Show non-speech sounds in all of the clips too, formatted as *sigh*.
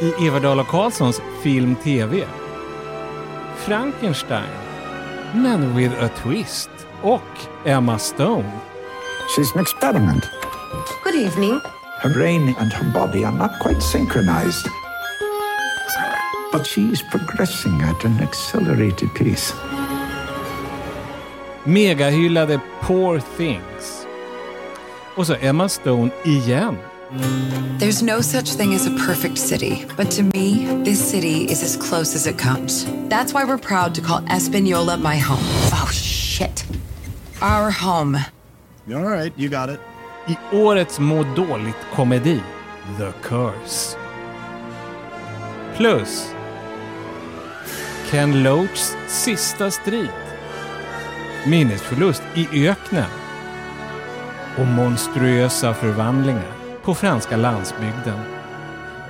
i Eva Dala Karlssons film-tv. Frankenstein, men with a twist. Och Emma Stone. She's an experiment. Good evening. Her brain and her body are not quite synchronized. But she's progressing at an accelerated pace. Megahyllade Poor Things. Och så Emma Stone igen. There's no such thing as a perfect city, but to me, this city is as close as it comes. That's why we're proud to call Espanola my home. Oh, shit. Our home. All right, you got it. I årets må dåligt-komedi, The Curse. Plus Ken Loachs sista strid. Minnesförlust i öknen. Och monstruösa förvandlingar på franska landsbygden.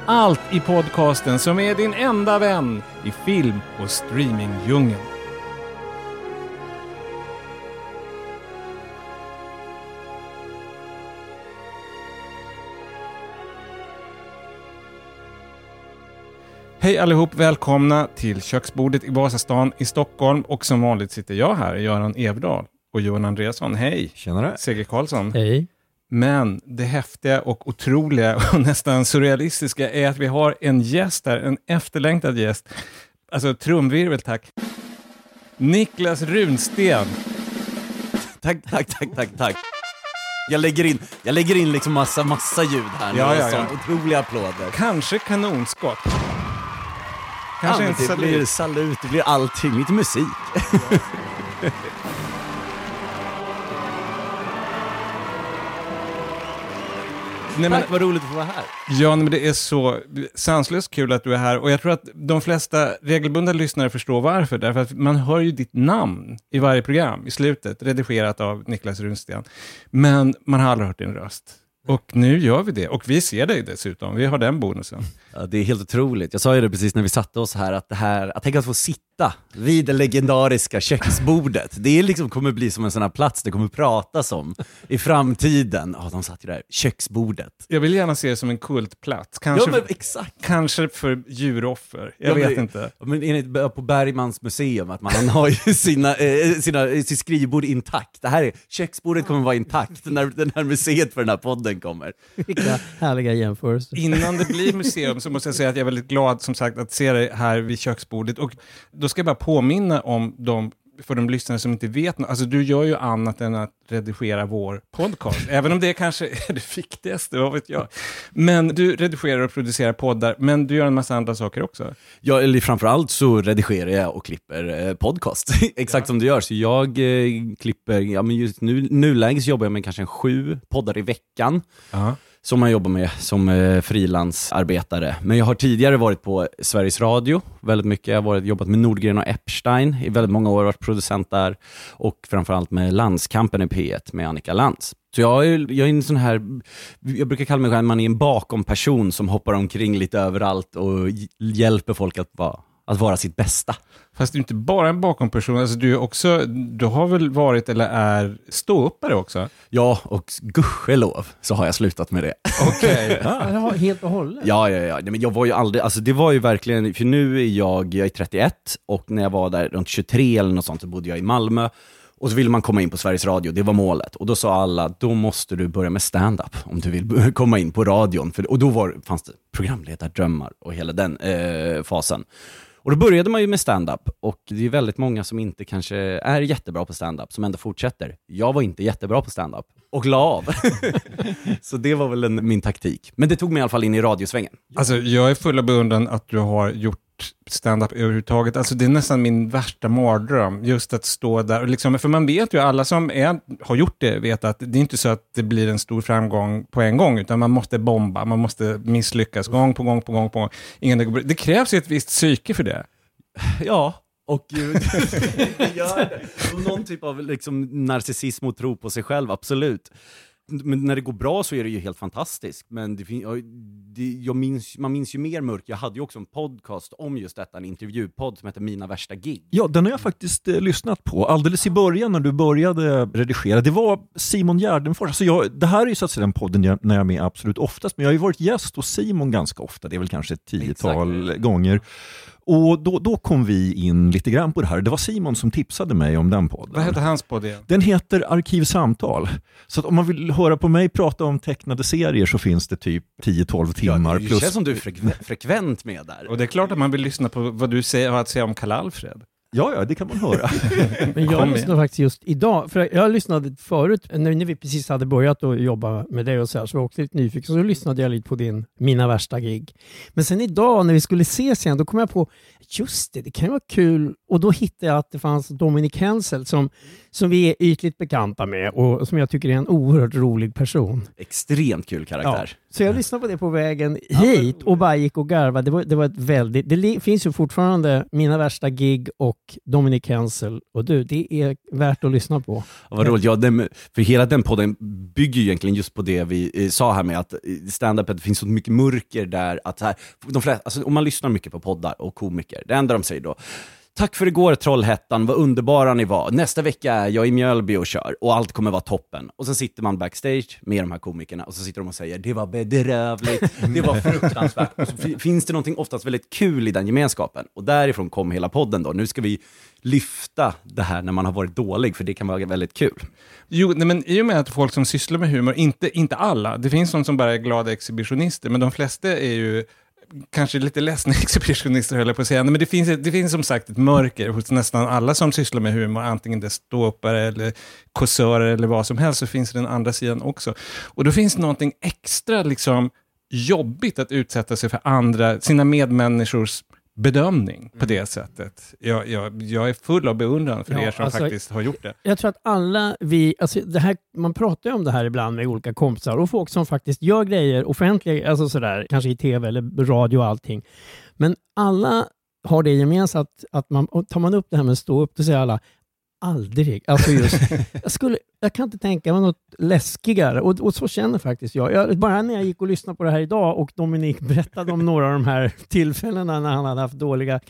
Allt i podcasten som är din enda vän i film och streamingdjungeln. Hej allihop, välkomna till köksbordet i Vasastan i Stockholm och som vanligt sitter jag här, Göran Everdal och Johan Andreasson. Hej! Tjenare. Seger Karlsson. Hej. Men det häftiga och otroliga *laughs* och nästan surrealistiska är att vi har en gäst här, en efterlängtad gäst. Alltså trumvirvel tack. Niklas Runsten. Tack, tack, tack, tack, tack. Jag lägger in, jag lägger in liksom massa, massa ljud här nu Ja, ja, ja. sånt. Otroliga applåder. Kanske kanonskott. Ja, Kanske inte det salut. blir salut, det blir allting, lite musik. *laughs* Nej, men, Tack, vad roligt att få vara här. Ja, men det är så sanslöst kul att du är här och jag tror att de flesta regelbundna lyssnare förstår varför. Därför att man hör ju ditt namn i varje program i slutet, redigerat av Niklas Runsten. Men man har aldrig hört din röst. Och nu gör vi det. Och vi ser dig dessutom. Vi har den bonusen. Ja, det är helt otroligt. Jag sa ju det precis när vi satte oss här, att det här, att tänka att få sitta vid det legendariska köksbordet, det är liksom kommer bli som en sån här plats det kommer pratas om i framtiden. Ja, de satt ju där, köksbordet. Jag vill gärna se det som en kultplats. Kanske, Ja men exakt. kanske för djuroffer. Jag Ja, vet men- inte. Men enligt, på Bergmans museum, att man har ju *laughs* sina, eh, sina, sitt skrivbord intakt. Det här är, köksbordet kommer vara intakt när den här museet för den här podden kommer. *laughs* Vilka härliga jämförelser. Innan det blir *laughs* museum så måste jag säga att jag är väldigt glad som sagt att se dig här vid köksbordet. Och då ska jag bara påminna om de för de lyssnare som inte vet, nå- alltså du gör ju annat än att redigera vår podcast, *laughs* även om det kanske är det viktigaste, vad vet jag. Men du redigerar och producerar poddar, men du gör en massa andra saker också. Ja, eller framförallt så redigerar jag och klipper eh, podcast, *laughs* exakt som du gör. Så jag eh, klipper, ja men just nu, nuläget jobbar jag med kanske en sju poddar i veckan som man jobbar med som eh, frilansarbetare. Men jag har tidigare varit på Sveriges Radio väldigt mycket. Jag har varit, jobbat med Nordgren och Epstein i väldigt många år, varit producent där och framförallt med Landskampen i P1 med Annika Lantz. Så jag är, jag är en sån här, jag brukar kalla mig själv, man är en bakomperson som hoppar omkring lite överallt och hjälper folk att vara, att vara sitt bästa. Fast du är inte bara en bakomperson, alltså du, är också, du har väl varit eller är ståuppare också? Ja, och gudskelov så har jag slutat med det. Okej. *laughs* Ja, helt och hållet? Ja, ja, ja. Nej, men jag var ju aldrig, alltså det var ju verkligen, för nu är jag, jag är 31 och när jag var där runt 23 eller något sånt så bodde jag i Malmö. Och så ville man komma in på Sveriges Radio, det var målet. Och då sa alla, då måste du börja med stand-up om du vill *laughs* komma in på radion. För, och då var, fanns det programledardrömmar och hela den eh, fasen. Och då började man ju med stand-up och det är väldigt många som inte kanske är jättebra på stand-up som ändå fortsätter. Jag var inte jättebra på stand-up och la av. *laughs* Så det var väl en, min taktik. Men det tog mig i alla fall in i radiosvängen. Alltså, jag är full av beundran att du har gjort stand-up överhuvudtaget. Alltså, det är nästan min värsta mardröm, just att stå där. Och liksom, för man vet ju, alla som är, har gjort det vet att det är inte så att det blir en stor framgång på en gång, utan man måste bomba, man måste misslyckas gång på gång på gång på gång. Ingen, det, det krävs ju ett visst psyke för det. *laughs* Ja, och *laughs* gör det. Och någon typ av liksom narcissism och tro på sig själv, absolut men när det går bra så är det ju helt fantastiskt. Men det, det, jag minns, man minns ju mer mörk. Jag hade ju också en podcast om just detta, en intervjupodd som heter Mina värsta gig. Ja, den har jag faktiskt eh, lyssnat på. Alldeles i början när du började redigera. Det var Simon Gärdenfors. Alltså jag, det här är ju så att säga den podden jag, när jag är med absolut oftast, men jag har ju varit gäst hos Simon ganska ofta. Det är väl kanske ett tiotal gånger. Och då, då kom vi in lite grann på det här. Det var Simon som tipsade mig om den podden. Vad heter hans podd igen? Den heter Arkivsamtal. Så att om man vill höra på mig prata om tecknade serier så finns det typ 10-12 timmar. det plus känns som du är frekve- frekvent med där. Och det är klart att man vill lyssna på vad du säger, har att säga om Karl-Alfred. Ja, ja, det kan man höra. *laughs* Men jag lyssnade faktiskt just idag, för jag lyssnade förut, när, vi precis hade börjat att jobba med dig och så här, så var jag också lite nyfiken, så lyssnade jag lite på din Mina värsta gig. Men sen idag när vi skulle ses igen, då kom jag på, just det, det kan ju vara kul, och då hittade jag att det fanns Dominic Hensel som, som vi är ytligt bekanta med och som jag tycker är en oerhört rolig person. Extremt kul karaktär. Så jag lyssnade på det på vägen hit och bara gick och garvade. Det var, det var ett väldigt... Det finns ju fortfarande Mina värsta gig och Dominic Hensel och du. Det är värt att lyssna på. Ja, vad roligt. Ja, den, för hela den podden bygger ju egentligen just på det vi eh, sa här med att eh, stand-up, det finns så mycket mörker där. Att här, de flesta, alltså, om man lyssnar mycket på poddar och komiker, det enda de säger då, Tack för igår Trollhättan, vad underbara ni var. Nästa vecka är jag i Mjölby och kör och allt kommer vara toppen. Och så sitter man backstage med de här komikerna och så sitter de och säger det var bedrövligt, det var fruktansvärt. Och så finns det någonting oftast väldigt kul i den gemenskapen. Och därifrån kom hela podden då. Nu ska vi lyfta det här när man har varit dålig, för det kan vara väldigt kul. Jo, nej, men i och med att folk som sysslar med humor, inte, inte alla, det finns de som bara är glada exhibitionister, men de flesta är ju kanske lite ledsna exhibitionister höll jag på att säga, men det finns, det finns som sagt ett mörker hos nästan alla som sysslar med humor, antingen det är ståuppare eller kåsörer eller vad som helst, så finns det den andra sidan också. Och då finns det någonting extra liksom jobbigt att utsätta sig för andra, sina medmänniskors bedömning på det sättet. Jag, jag, jag är full av beundran för Ja, er som alltså- faktiskt har gjort det. Jag tror att alla vi, alltså det här, man pratar ju om det här ibland med olika kompisar och folk som faktiskt gör grejer offentliga, alltså sådär, kanske i tv eller radio och allting. Men alla har det gemensamt att man, tar man upp det här med att stå upp, då säger alla aldrig. Alltså just, *laughs* jag, skulle, jag kan inte tänka mig något läskigare och, och så känner faktiskt jag. jag. Bara när jag gick och lyssnade på det här idag och Dominik berättade om några av de här *laughs* tillfällena när han hade haft dåliga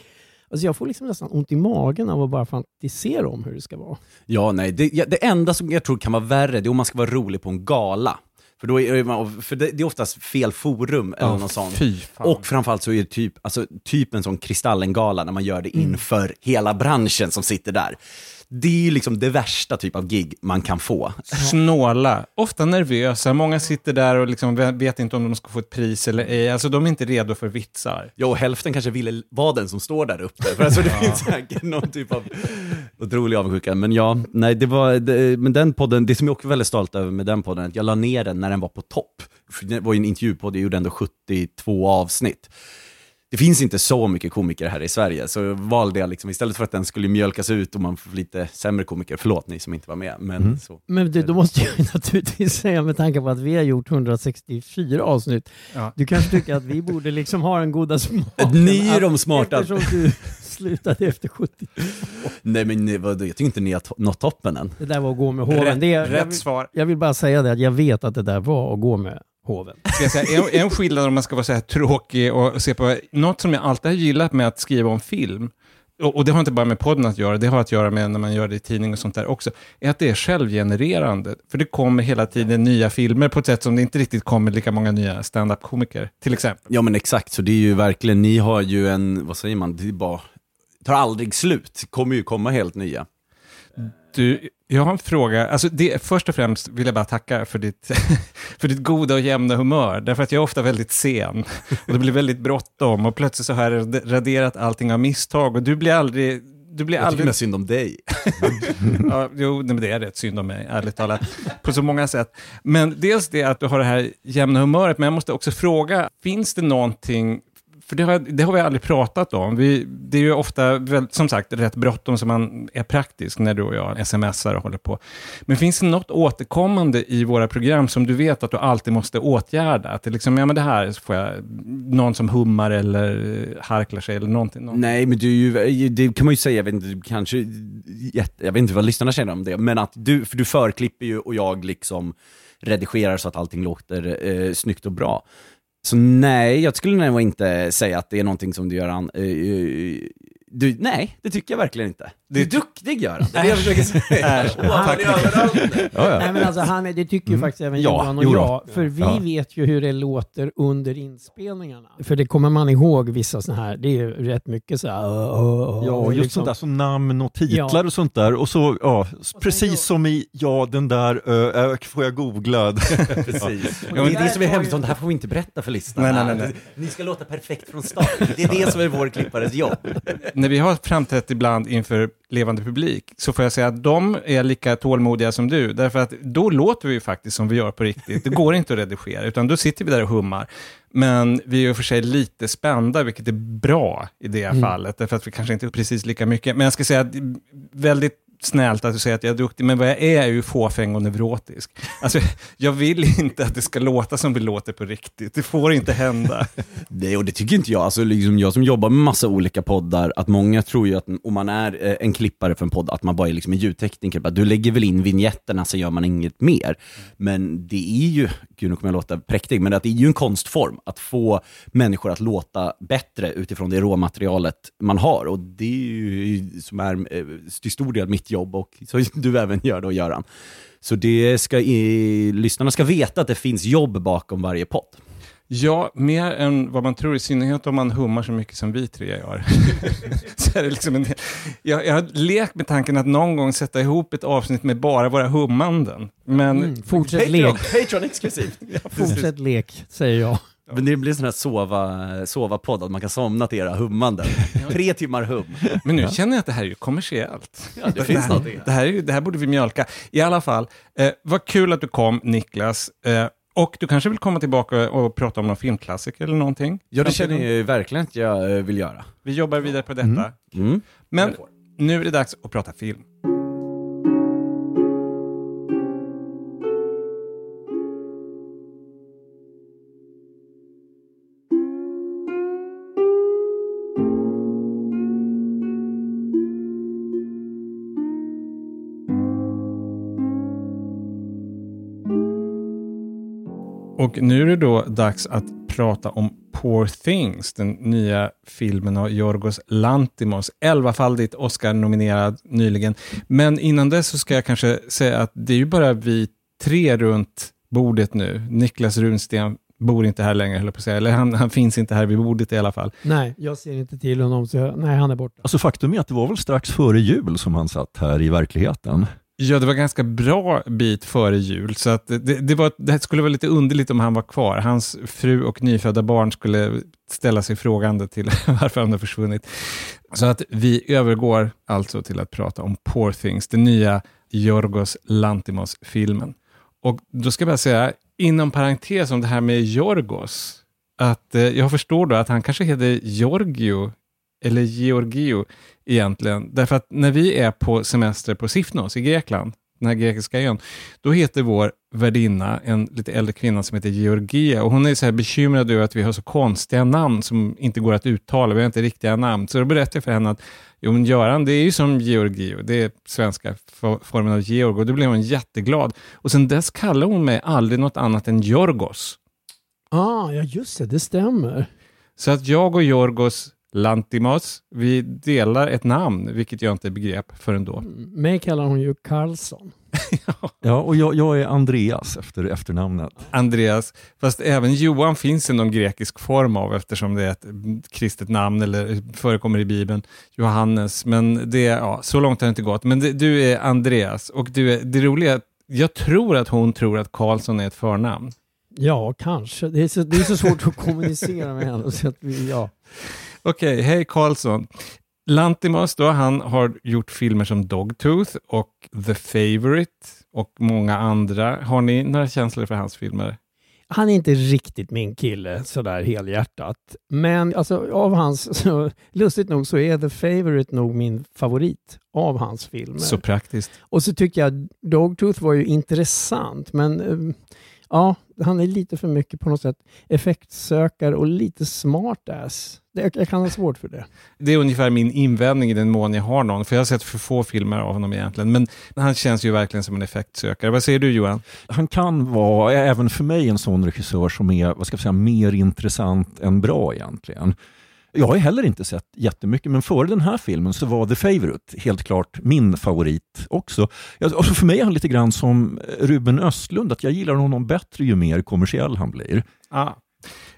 Alltså jag får liksom nästan ont i magen av att bara fantisera om hur det ska vara. Ja, nej, det, det enda som jag tror kan vara värre, det är om man ska vara rolig på en gala. För, då är man, för det, är oftast fel forum eller Ja, något sånt. Och framförallt så är det typ, alltså, typ en sån Kristallengala när man gör det Mm. inför hela branschen som sitter där. Det är ju liksom det värsta typ av gig man kan få. snåla, ofta nervösa. Många sitter där och liksom vet inte om de ska få ett pris eller ej. Alltså de är inte redo för vitsar. Och hälften kanske ville vara den som står där uppe. För alltså, det finns säkert någon typ av otrolig avundsjuka. Men ja, nej, det var, det, men den podden, det som jag också är väldigt stolt över med den podden, att jag la ner den när den var på topp. Det var ju en intervjupodd, jag gjorde ändå 72 avsnitt. Det finns inte så mycket komiker här i Sverige, så valde jag liksom, istället för att den skulle mjölkas ut och man får lite sämre komiker, förlåt ni som inte var med, men så. Men du, då måste jag ju *laughs* naturligtvis säga med tanke på att vi har gjort 164 avsnitt. Ja. Du kanske tycker att vi borde liksom ha den goda smaken. *laughs* Ni är de smarta. Eftersom du *laughs* slutade efter 70. Nej men vadå, jag tycker inte ni har to- nått toppen än. Det där var att gå med hoven. Det är, jag, Rätt vill, svar. jag vill bara säga det att jag vet att det där var att gå med hoven. Ska jag säga, en, en skillnad om man ska vara så här tråkig och se på, något som jag alltid har gillat med att skriva om film, och, och det har inte bara med podden att göra, det har att göra med när man gör det i tidning och sånt där också, är att det är självgenererande. För det kommer hela tiden nya filmer på ett sätt som det inte riktigt kommer lika många nya stand-up-komiker, till exempel. Ja men exakt, så det är ju verkligen, ni har ju en, vad säger man, det är bara, tar aldrig slut, kommer ju komma helt nya. Du, jag har en fråga. Alltså det, först och främst vill jag bara tacka för ditt, *laughs* för ditt goda och jämna humör. Därför att jag är ofta väldigt sen. Och det blir väldigt bråttom. Och plötsligt så har jag rad- raderat allting av misstag. Och du blir aldrig... Du blir Jag tycker aldrig... mest synd om dig. *laughs* Ja, jo, men det är rätt synd om mig, ärligt talat. På så många sätt. Men dels det att du har det här jämna humöret, men jag måste också fråga, finns det någonting för det har, det har vi aldrig pratat om. Vi, det är ju ofta, väl, som sagt, rätt bråttom som man är praktisk när du och jag smsar och håller på. Men finns det något återkommande i våra program som du vet att du alltid måste åtgärda? Att det liksom, ja men det här får jag, någon som hummar eller harklar sig eller någonting. någonting. Nej men du, är ju- det kan man ju säga, jag vet inte, kanske, jag vet inte vad lyssnarna känner om det, men att du, för du förklipper ju och jag liksom redigerar så att allting låter eh, snyggt och bra. Så nej, jag skulle nog inte säga att det är någonting som du gör, an, eh, eh, du, nej, det tycker jag verkligen inte. Du är duktig Göran, det är det jag försöker *laughs* säga. Tack. Ja, ja. Nej, men alltså, han, det tycker ju faktiskt även Ja, Johan och jo då. jag. För vi Ja. vet ju hur det låter under inspelningarna. För det kommer man ihåg vissa sådana här, det är ju rätt mycket så här... Uh, uh, uh, Ja, just liksom. sånt där som namn och titlar Ja. och sånt där. Och så, ja, precis jag- som i, ja den där, ö, ö, får jag googla? *laughs* Precis. Ja, men det är det som är hemskt, det här får vi inte berätta för lyssnarna. Nej, nej, nej, nej. Ni ska låta perfekt från start. Det är det som är vår klippares jobb. När vi har framträtt ibland inför levande publik, så får jag säga att de är lika tålmodiga som du, därför att då låter vi ju faktiskt som vi gör på riktigt. Det går inte att redigera, utan då sitter vi där och hummar. Men vi är i och för sig lite spända, vilket är bra i det fallet, därför att vi kanske inte är precis lika mycket. Men jag ska säga att väldigt snällt att du säger att jag är duktig, men vad jag är är ju fåfäng och neurotisk. Alltså, jag vill inte att det ska låta som vi låter på riktigt. Det får inte hända. *laughs* Det, och det tycker inte jag. Alltså, liksom jag som jobbar med massa olika poddar, att många tror ju att om man är eh, en klippare för en podd, att man bara är liksom en ljudtekniker. Bara, Du lägger väl in vinjetterna, så gör man inget mer. Men det är ju, gud nu kommer jag låta präktig, men att det är ju en konstform att få människor att låta bättre utifrån det råmaterialet man har. Och det är ju som är eh, till stor del mitt jobb och så *laughs* du även gör då Göran. Så det ska, i, lyssnarna ska veta att det finns jobb bakom varje podd. Ja, mer än vad man tror, i synnerhet om man hummar så mycket som vi tre gör. *laughs* så är det liksom en. Jag, jag har lekt med tanken att någon gång sätta ihop ett avsnitt med bara våra hummanden. Men Mm, fortsätt lek. Patreon exklusivt. *laughs* Fortsätt lek, säger jag. Men det blir en sån här sova, sova-podd, att man kan somna till era hummanden. *laughs* Tre timmar hum. Men nu känner jag att det här är ju kommersiellt. Ja, det finns här, det. det, här är, ju- det här borde vi mjölka. I alla fall, eh, vad kul att du kom Niklas. Eh, och du kanske vill komma tillbaka och prata om någon filmklassiker eller någonting? Ja, det känner jag verkligen att jag eh, vill göra. Vi jobbar vidare på detta. Mm. Men nu är det dags att prata film. Och nu är det då dags att prata om Poor Things, den nya filmen av Yorgos Lantimos, elvafaldigt Oscar-nominerad nyligen. Men innan dess så ska jag kanske säga att det är ju bara vi tre runt bordet nu. Niklas Runsten bor inte här längre, höll på att säga. Eller han, han finns inte här vid bordet i alla fall. Nej, jag ser inte till honom, så jag, nej, han är borta. Alltså faktum är att det var väl strax före jul som han satt här i verkligheten. Ja, det var ganska bra bit före jul, så att det, det, var, det skulle vara lite underligt om han var kvar. Hans fru och nyfödda barn skulle ställa sig frågande till *laughs* varför han har försvunnit. Så att vi övergår alltså till att prata om Poor Things, den nya Jorgos Lantimos-filmen. Och då ska jag bara säga, inom parentes om det här med Jorgos, att eh, jag förstår då att han kanske heter Giorgio eller Georgio egentligen. Därför att när vi är på semester på Sifnos i Grekland, den här grekiska ön, då heter vår värdinna, en lite äldre kvinna som heter Georgia, och hon är så här bekymrad över att vi har så konstiga namn som inte går att uttala, vi har inte riktiga namn. Så då berättade jag för henne att jo, men Göran, det är ju som Georgio, det är svenska for- formen av Georg, och då blev hon jätteglad. Och sen dess kallar hon mig aldrig något annat än Jorgos. Ah, ja, just det, det stämmer. Så att jag och Jorgos Lantimos, vi delar ett namn, vilket jag inte begrep förrän då. Mig kallar hon ju Karlsson. *laughs* Ja, och jag, jag är Andreas efter efternamnet. Andreas, fast även Johan finns det någon grekisk form av eftersom det är ett kristet namn eller förekommer i Bibeln, Johannes, men det, ja, så långt har det inte gått. Men det, du är Andreas och du är, det roliga är att jag tror att hon tror att Karlsson är ett förnamn. Ja, kanske. Det är så, det är så svårt att kommunicera med henne. Så att vi, ja. Okej, hej Karlsson. Lantimos då, han har gjort filmer som Dogtooth och The Favourite och många andra. Har ni några känslor för hans filmer? han är inte riktigt min kille sådär helhjärtat. Men alltså, av hans, *laughs* så, lustigt nog så är The Favourite nog min favorit av hans filmer. Så praktiskt. Och så tycker jag Dogtooth var ju intressant, men eh, ja, han är lite för mycket på något sätt effektsökare och lite smartass. Det- Jag kan ha svårt för det. Det är ungefär min invändning i den mån jag har någon, för jag har sett för få filmer av honom egentligen. Men han känns ju verkligen som en effektsökare. Vad säger du Johan? Han kan vara, även för mig, en sån regissör som är vad ska jag säga, mer intressant än bra egentligen. Jag har heller inte sett jättemycket, men före den här filmen så var The Favourite helt klart min favorit också. Alltså för mig är han lite grann som eh, Ruben Östlund, att jag gillar honom bättre ju mer kommersiell han blir. Ah.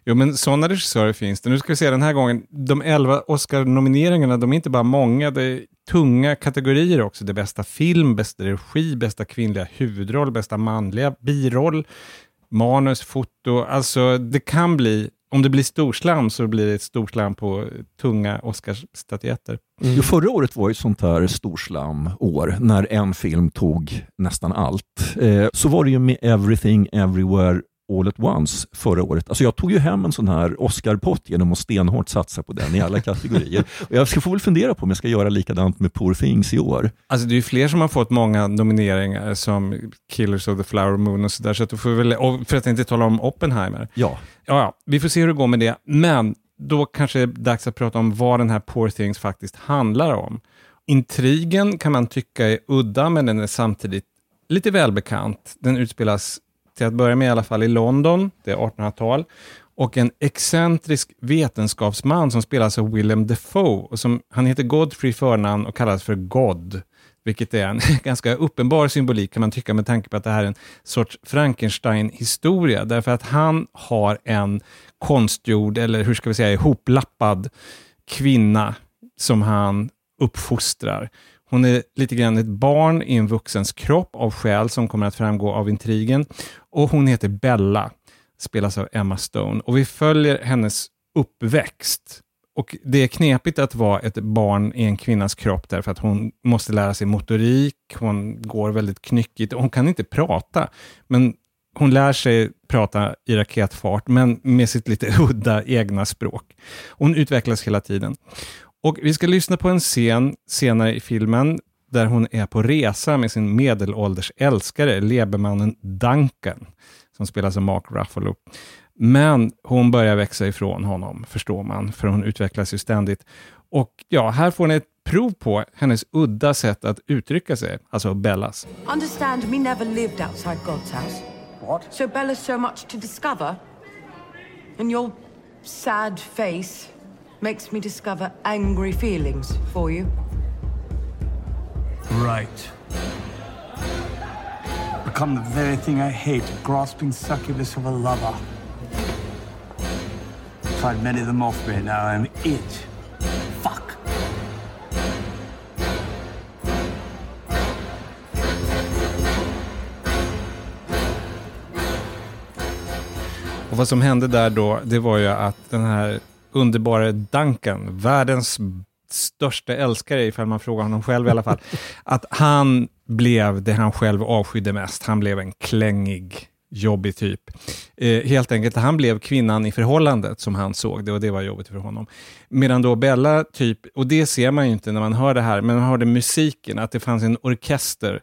Jo, men sådana regissörer finns det. Nu ska vi se den här gången. De elva Oscar-nomineringarna, de är inte bara många, det är tunga kategorier också. Det är bästa film, bästa regi, bästa kvinnliga huvudroll, bästa manliga biroll, manus, foto. Alltså, det kan bli, om det blir storslam så blir det ett storslam på tunga Oscarsstatyetter. Jo, förra året var ju ett sånt här storslam-år när en film tog nästan allt. Eh, så var det ju med Everything Everywhere All at Once förra året. Alltså jag tog ju hem en sån här Oscar-pott genom att stenhårt satsa på den i alla kategorier. *laughs* Och jag ska få väl fundera på om jag ska göra likadant med Poor Things i år. Alltså det är ju fler som har fått många nomineringar som Killers of the Flower Moon och sådär. Så att du får väl, och för att inte tala om Oppenheimer. Ja, Ja, ja, vi får se hur det går med det. Men då kanske det är dags att prata om vad den här Poor Things faktiskt handlar om. Intrigen kan man tycka är udda, men den är samtidigt lite välbekant. Den utspelas till att börja med i alla fall i London, det är 1800-tal. Och en excentrisk vetenskapsman som spelas av alltså Willem Defoe. Och som, han heter Godfrey i förnamn och kallas för God. Vilket är en *laughs* ganska uppenbar symbolik kan man tycka med tanke på att det här är en sorts Frankenstein-historia. Därför att han har en konstgjord, eller hur ska vi säga, ihoplappad kvinna som han uppfostrar. Hon är lite grann ett barn i en vuxens kropp av skäl som kommer att framgå av intrigen. Och hon heter Bella, spelas av Emma Stone. Och vi följer hennes uppväxt. Och det är knepigt att vara ett barn i en kvinnas kropp därför att hon måste lära sig motorik, hon går väldigt knyckigt och hon kan inte prata. Men hon lär sig prata i raketfart, men med sitt lite *laughs* udda egna språk. Hon utvecklas hela tiden. Och vi ska lyssna på en scen senare i filmen där hon är på resa med sin medelålders älskare, lebermannen Duncan, som spelas av Mark Ruffalo. Men hon börjar växa ifrån honom, förstår man, för hon utvecklas ju ständigt. Och ja, här får ni ett prov på hennes udda sätt att uttrycka sig, alltså Bellas. Understand, me never lived outside God's house. What? So Bella's so much to discover. And your sad face makes me discover angry feelings for you. Right. Become the very thing I hate, grasping succubus of a lover. Tried many of them off me, now I'm it. Fuck. Och vad som hände där då, det var ju att den här underbara Duncan, världens största älskare, ifall man frågar honom själv i alla fall, *laughs* att han blev det han själv avskydde mest. Han blev en klängig, jobbig typ. Eh, helt enkelt, han blev kvinnan i förhållandet som han såg det och det var jobbigt för honom. Medan då Bella, typ, och det ser man ju inte när man hör det här, men man hörde musiken, att det fanns en orkester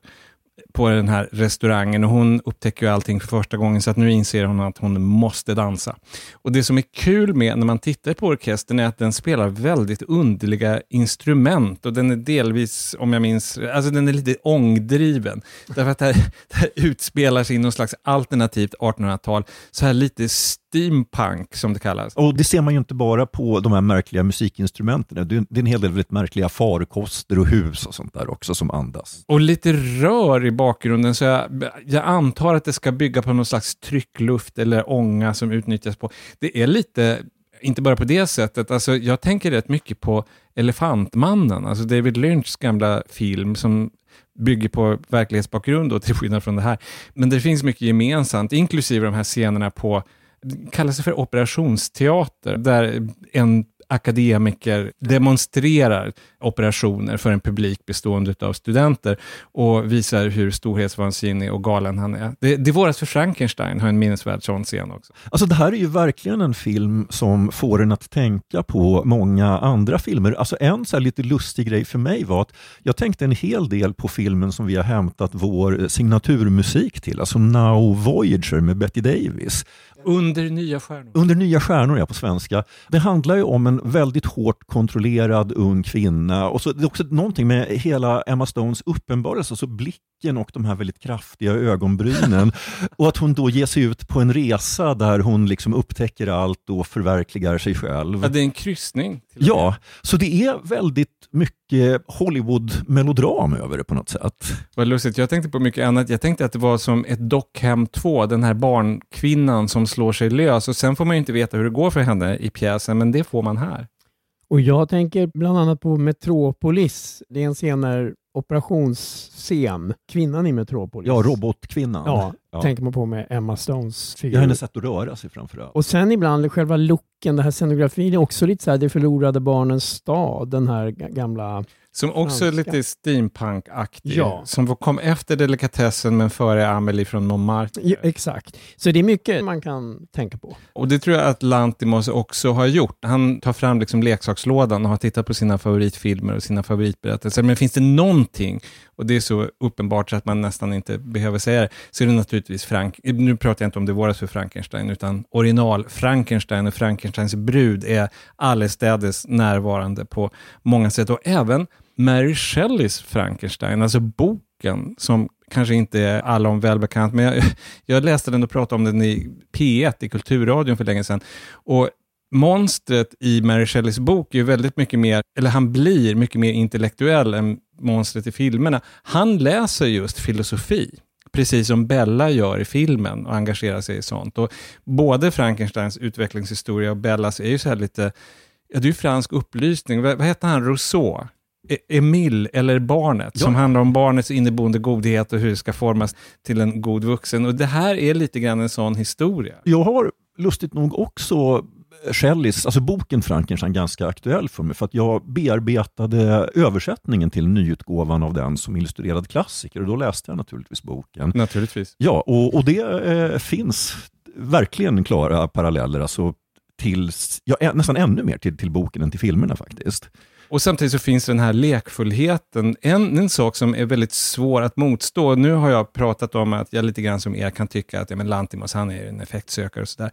på den här restaurangen och hon upptäcker ju allting för första gången så att nu inser hon att hon måste dansa. Och det som är kul med när man tittar på orkestern är att den spelar väldigt underliga instrument och den är delvis, om jag minns, alltså den är lite ångdriven. Därför att det här, *laughs* det här utspelar sig i någon slags alternativt 1800-tal, så här lite steampunk som det kallas. och det ser man ju inte bara på de här märkliga musikinstrumenten. Det är en hel del väldigt märkliga farkoster och hus och sånt där också som andas. Och lite rör i bakgrunden, så jag, jag antar att det ska bygga på någon slags tryckluft eller ånga som utnyttjas på. Det är lite, inte bara på det sättet, alltså jag tänker rätt mycket på Elefantmannen, alltså David Lynchs gamla film som bygger på verklighetsbakgrund då, till skillnad från det här. Men det finns mycket gemensamt, inklusive de här scenerna på kallar kallas för operationsteater, där en akademiker demonstrerar operationer för en publik bestående av studenter och visar hur storhetsvansinnig och galen han är. Det, det våras för Frankenstein har en minnesvärd sån scen också. Alltså det här är ju verkligen en film som får en att tänka på många andra filmer. Alltså en så lite lustig grej för mig var att jag tänkte en hel del på filmen som vi har hämtat vår signaturmusik till, alltså Now Voyager med Betty Davis. Under nya stjärnor. Under nya stjärnor, ja, på svenska. Det handlar ju om en väldigt hårt kontrollerad ung kvinna. Och så, det är också någonting med hela Emma Stones uppenbarelse, alltså blicken och de här väldigt kraftiga ögonbrynen. *laughs* och att hon då ger sig ut på en resa där hon liksom upptäcker allt och förverkligar sig själv. Ja, det är en kryssning. Ja, så det är väldigt mycket Hollywood-melodram över det på något sätt. Vad lustigt, jag tänkte på mycket annat. Jag tänkte att det var som ett Dockhem 2, den här barnkvinnan som slår sig lös och sen får man ju inte veta hur det går för henne i pjäsen, men det får man här. Och jag tänker bland annat på Metropolis. Det är en senare operationsscen. Kvinnan i Metropolis. Ja, robotkvinnan. Ja, Ja. tänker man på med Emma Stones figur. Jag har hennes sätt att röra sig framförallt. Och sen ibland själva looken, det här scenografin är också lite så här Det förlorade barnens stad, den här ga- gamla... Som också är Franska. lite steampunk-aktig, Ja. som kom efter delikatessen men före Amelie från Montmartre. Ja, exakt. Så det är mycket man kan tänka på. Och det tror jag att Lantimos också har gjort. Han tar fram liksom leksakslådan och har tittat på sina favoritfilmer och sina favoritberättelser. Men finns det någonting, och det är så uppenbart så att man nästan inte behöver säga det, så är det naturligtvis Frank... Nu pratar jag inte om Det våras för Frankenstein, utan original Frankenstein och Frankensteins brud är allestädes närvarande på många sätt. Och även Mary Shelleys Frankenstein, alltså boken som kanske inte är allom välbekant, men jag, *laughs* jag läste den och pratade om den i P1 i Kulturradion för länge sedan. Och monstret i Mary Shelleys bok är ju väldigt mycket mer, eller han blir mycket mer intellektuell än monstret i filmerna. Han läser just filosofi, precis som Bella gör i filmen och engagerar sig i sånt. Och både Frankensteins utvecklingshistoria och Bellas är ju så här lite, ja det är ju fransk upplysning. Vad, vad heter han, Rousseau? E- Emil eller barnet, som Ja. handlar om barnets inneboende godhet och hur det ska formas till en god vuxen. Och det här är lite grann en sån historia. Jag har lustigt nog också Shelleys, alltså boken Frankenstein ganska aktuell för mig för att jag bearbetade översättningen till nyutgåvan av den som illustrerad klassiker och då läste jag naturligtvis boken. Naturligtvis. Ja, och, och det eh, finns verkligen klara paralleller alltså till, ja, nästan ännu mer till, till boken än till filmerna faktiskt. Och samtidigt så finns den här lekfullheten. En, en sak som är väldigt svår att motstå, nu har jag pratat om att jag lite grann som er kan tycka att ja, men Lantimos, han är en effektsökare och sådär.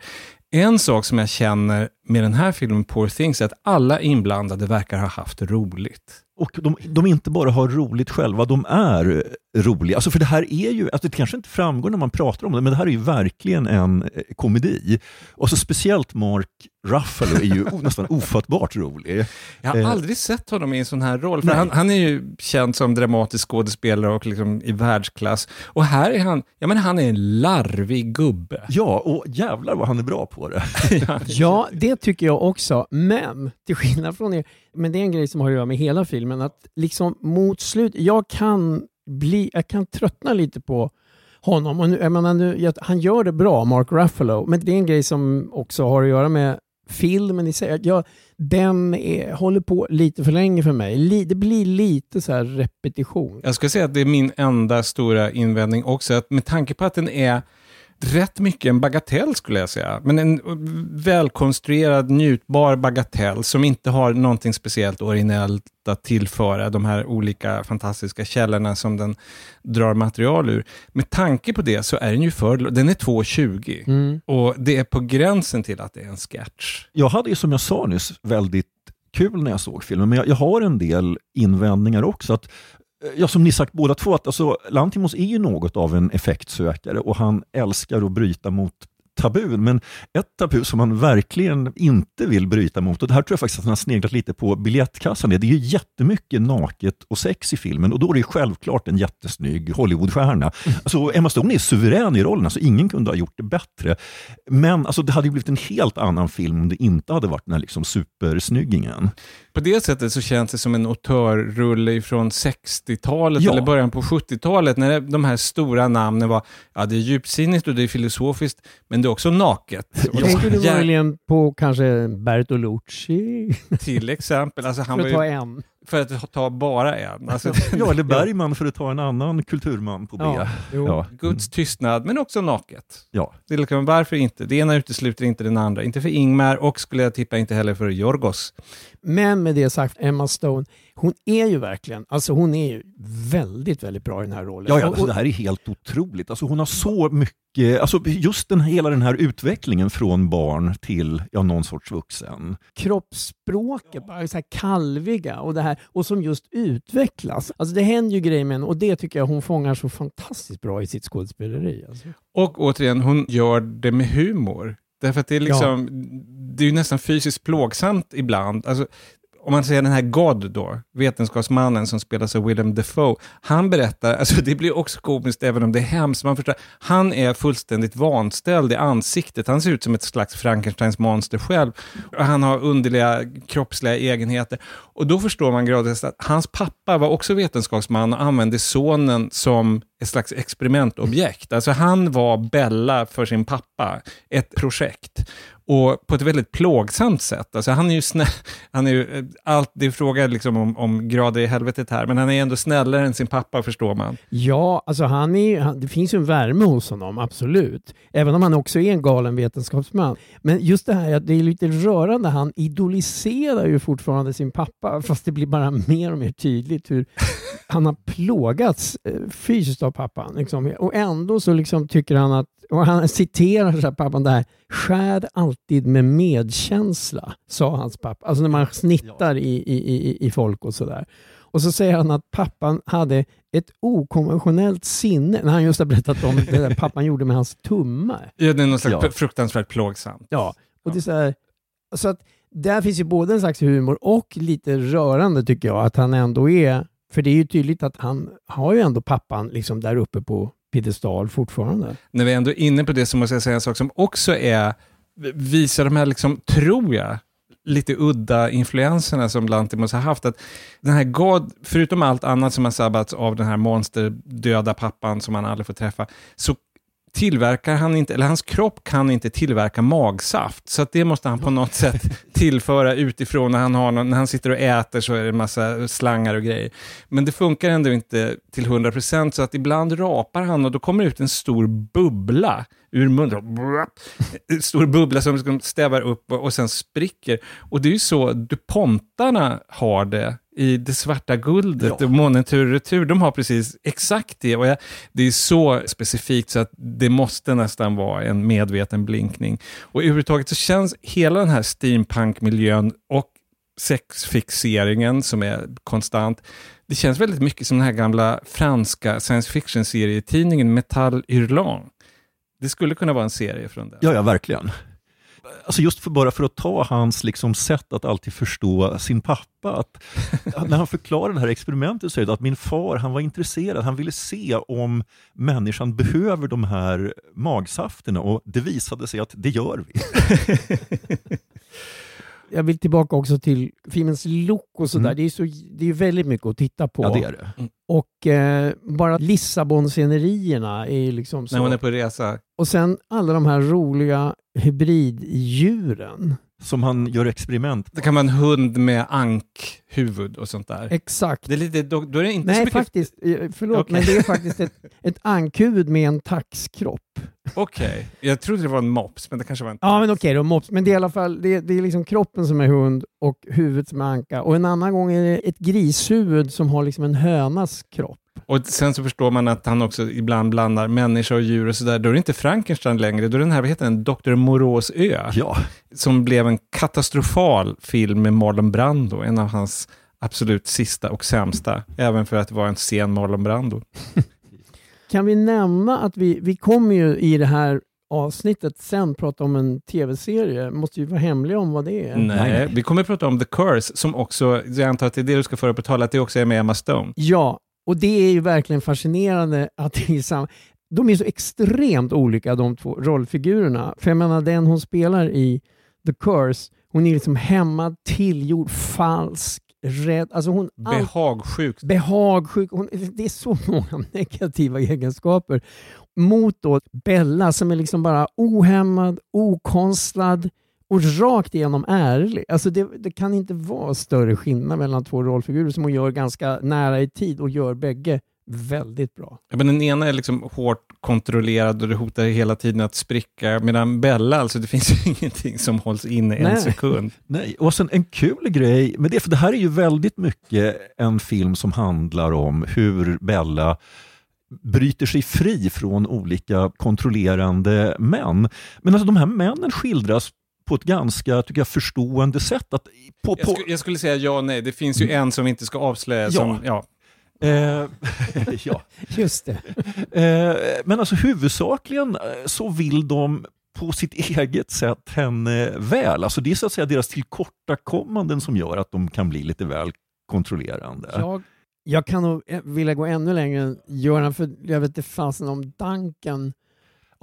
En sak som jag känner med den här filmen, Poor Things, är att alla inblandade verkar ha haft roligt. Och de, de inte bara har roligt själva, de är roliga. Alltså för det här är ju, alltså det kanske inte framgår när man pratar om det, men det här är ju verkligen en eh, komedi. Och så speciellt Mark Ruffalo är ju *laughs* nästan ofattbart rolig. Jag har Eh. aldrig sett honom i en sån här roll, för han, han är ju känd som dramatisk skådespelare och liksom i världsklass. Och här är han, jag menar han är en larvig gubbe. Ja, och jävlar vad han är bra på det. *laughs* Ja, det tycker jag också. Men till skillnad från er, men det är en grej som har att göra med hela filmen, att liksom mot slut, jag kan bli, jag kan tröttna lite på honom. Och nu, jag menar, nu, jag, han gör det bra, Mark Ruffalo, men det är en grej som också har att göra med filmen i sig. Jag, den är, håller på lite för länge för mig. Li, det blir lite så här repetition. Jag ska säga att det är min enda stora invändning också, att med tanke på att den är rätt mycket en bagatell skulle jag säga, men en välkonstruerad, njutbar bagatell som inte har någonting speciellt originellt att tillföra de här olika fantastiska källorna som den drar material ur. Med tanke på det så är den ju för, den är 2,20 Mm. och det är på gränsen till att det är en sketch. Jag hade ju som jag sa nyss väldigt kul när jag såg filmen, men jag, jag har en del invändningar också. Att, Eh, ja, som ni sagt båda två, att alltså, Lantimos är ju något av en effektsökare och han älskar att bryta mot tabun, men ett tabu som han verkligen inte vill bryta mot, och det här tror jag faktiskt att han har sneglat lite på biljettkassan, det är ju jättemycket naket och sex i filmen och då är det självklart en jättesnygg Hollywoodstjärna. Alltså, Emma Stone är suverän i rollen, alltså, ingen kunde ha gjort det bättre. Men alltså, det hade ju blivit en helt annan film om det inte hade varit den här liksom, supersnyggingen. På det sättet så känns det som en auteurrulle från 60-talet Ja. eller början på 70-talet när de här stora namnen var, ja det är djupsinnigt och det är filosofiskt, men men det är också naket. Och Tänker du möjligen på kanske Bertolucci? Till exempel. Alltså, han För att ta en. för att ta bara en. Alltså, Ja, *laughs* eller Bergman för att ta en annan kulturman på B. Ja. Ja. Guds tystnad, men också naket. Ja. Det är liksom, varför inte? Det ena utesluter inte den andra. Inte för Ingmar och skulle jag tippa inte heller för Jorgos. Men med det sagt, Emma Stone, hon är ju verkligen, alltså hon är ju väldigt, väldigt bra i den här rollen. Ja, ja, alltså, det här är helt otroligt. Alltså, hon har så mycket, alltså, just den, hela den här utvecklingen från barn till ja, någon sorts vuxen. kroppsspråket, bara så här kalviga och det här och som just utvecklas. Alltså det händer ju grejer med henne och det tycker jag hon fångar så fantastiskt bra i sitt skådespeleri. Alltså. Och återigen, hon gör det med humor. Därför att det är liksom, det är ju nästan fysiskt plågsamt ibland. Alltså, om man säger den här God då, vetenskapsmannen som spelas av Willem Dafoe, han berättar, alltså det blir också komiskt även om det är hemskt, man förstår, han är fullständigt vanställd i ansiktet, han ser ut som ett slags Frankensteins monster själv, och han har underliga kroppsliga egenheter. Och då förstår man gradvis att hans pappa var också vetenskapsman och använde sonen som ett slags experimentobjekt. Alltså han var Bella för sin pappa, ett projekt. Och på ett väldigt plågsamt sätt. Alltså han är ju snäll, *laughs* han är ju, eh, allt, det är fråga liksom om, om grader i helvetet här, men han är ändå snällare än sin pappa förstår man. Ja, alltså han är, han, det finns ju en värme hos honom, absolut. Även om han också är en galen vetenskapsman. Men just det här att det är lite rörande, han idoliserar ju fortfarande sin pappa, fast det blir bara mer och mer tydligt hur *laughs* han har plågats eh, fysiskt av pappan. Liksom. Och ändå så liksom tycker han att, och han citerar så här pappan det här, skär alltid med medkänsla, sa hans pappa. Alltså när man snittar i, i, i, i folk och sådär. Och så säger han att pappan hade ett okonventionellt sinne, när han just har berättat om det där pappan gjorde med hans tumme. Ja, det är något slags Ja. fruktansvärt plågsamt. Ja, och det är så här, så att där finns ju både en slags humor och lite rörande tycker jag, att han ändå är, för det är ju tydligt att han har ju ändå pappan liksom där uppe på piedestal fortfarande. När vi ändå är inne på det så måste jag säga en sak som också är, visar de här, liksom, tror jag, lite udda influenserna som Lantimos har haft. Att den här God, förutom allt annat som har sabbats av den här monsterdöda pappan som han aldrig får träffa, så tillverkar han inte, eller hans kropp kan inte tillverka magsaft. Så att det måste han på något sätt *laughs* tillföra utifrån när han, har någon, när han sitter och äter så är det en massa slangar och grejer. Men det funkar ändå inte till 100% så att ibland rapar han och då kommer det ut en stor bubbla ur munnen. En stor bubbla som liksom stävar upp och, och sen spricker. Och det är ju så DuPontarna har det i det svarta guldet, Ja. månen tur och retur, de har precis exakt det. Och jag, det är så specifikt så att det måste nästan vara en medveten blinkning. Och överhuvudtaget så känns hela den här steampunk-miljön och sexfixeringen som är konstant, det känns väldigt mycket som den här gamla franska science fiction-serietidningen Metal Hurlant. Det skulle kunna vara en serie från den. Ja, ja, verkligen. Alltså just för, bara för att ta hans liksom sätt att alltid förstå sin pappa. Att, *laughs* när han förklarar det här experimentet så är det att min far han var intresserad, han ville se om människan behöver de här magsafterna och det visade sig att det gör vi. *laughs* Jag vill tillbaka också till filmens look och sådär. Mm. Det är så det är väldigt mycket att titta på. Ja, det är det. Och eh, bara Lissabon-scenerierna är liksom så. När hon är på resa. Och sen alla de här roliga hybriddjuren. Som han gör experiment Det kan vara en hund med ankhuvud och sånt där. Exakt. Det är lite, då, då är det inte så Nej, mycket... faktiskt. eh, Förlåt, Okej. men det är faktiskt ett, *laughs* ett ankhuvud med en taxkropp. Okej, jag trodde det var en mops, men det kanske var en... Ja, men okej då, mops. Men det är i alla fall det, det är liksom kroppen som är hund och huvudet som är anka. Och en annan gång är det ett grishuvud som har liksom en hönas kropp. Och sen så förstår man att han också ibland blandar människa och djur och sådär. Då är det inte Frankenstein längre, då är den här, vad heter den, Dr. Moreaus ö. Ja, Som blev en katastrofal film med Marlon Brando, en av hans absolut sista och sämsta. Även för att det var en sen Marlon Brando. *laughs* Kan vi nämna att vi, vi kommer ju i det här avsnittet sen prata om en tv-serie. Måste ju vara hemliga om vad det är. Nej, vi kommer prata om The Curse, som också, jag antar att det är det du ska föra på tal, att det också är med Emma Stone. Ja, och det är ju verkligen fascinerande att det är samma. De är så extremt olika de två rollfigurerna. För jag menar den hon spelar i The Curse, hon är liksom hämmad, tillgjord, falsk, rädd. Alltså hon, all, Behagsjuk. behagsjuk. Hon, det är så *laughs* många negativa egenskaper. Mot då Bella som är liksom bara ohämmad, okonstlad och rakt igenom ärlig. Alltså det, det kan inte vara större skillnad mellan två rollfigurer som hon gör ganska nära i tid och gör bägge väldigt bra. Ja, men den ena är liksom hårt kontrollerad och det hotar hela tiden att spricka, medan Bella, alltså det finns *laughs* ingenting som hålls inne en Nej. sekund. Nej, och sen en kul grej med det, för det här är ju väldigt mycket en film som handlar om hur Bella bryter sig fri från olika kontrollerande män. Men alltså de här männen skildras på ett ganska tycker jag, förstående sätt. Att på, Jag, på, sku, jag skulle säga ja och nej, det finns ju en som vi inte ska avslöja. Ja. Som, ja. eh, *laughs* ja. Just det. Eh, men alltså huvudsakligen eh, så vill de på sitt *laughs* eget sätt henne väl. Alltså det är så att säga deras tillkortakommanden som gör att de kan bli lite väl kontrollerande. Jag, jag kan nog vilja gå ännu längre än Göran, för jag vet inte fasen om Duncan.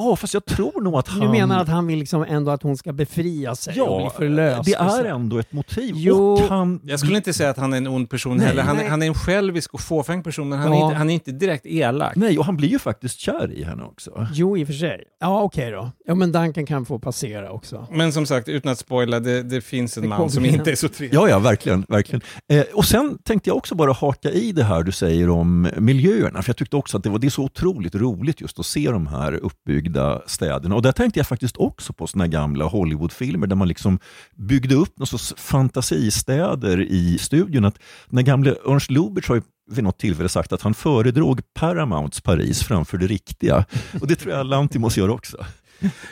Ja, fast jag tror nog att han... Du menar att han vill liksom ändå att hon ska befria sig och bli Ja, förlöst? det är ändå ett motiv. Jo. Och han... Jag skulle inte säga att han är en ond person Nej, heller. Han, nej. han är en självisk och fåfäng person, men han, Ja. är inte, han är inte direkt elak. Nej, och han blir ju faktiskt kär i henne också. Jo, i och för sig. Ja, okej då. Ja, men Duncan kan få passera också. Men som sagt, utan att spoila, det, det finns en Det man som igen. inte är så trevlig. Ja, ja, verkligen. verkligen. Eh, och sen tänkte jag också bara haka i det här du säger om miljöerna, för jag tyckte också att det, var, det är så otroligt roligt just att se de här uppbyggda städerna. Och där tänkte jag faktiskt också på såna gamla Hollywoodfilmer där man liksom byggde upp någon sorts fantasistäder i studion. Att den gamle Ernst Lubitsch har ju vid något tillfälle sagt att han föredrog Paramounts Paris framför det riktiga. Och det tror jag Lantimos gör också.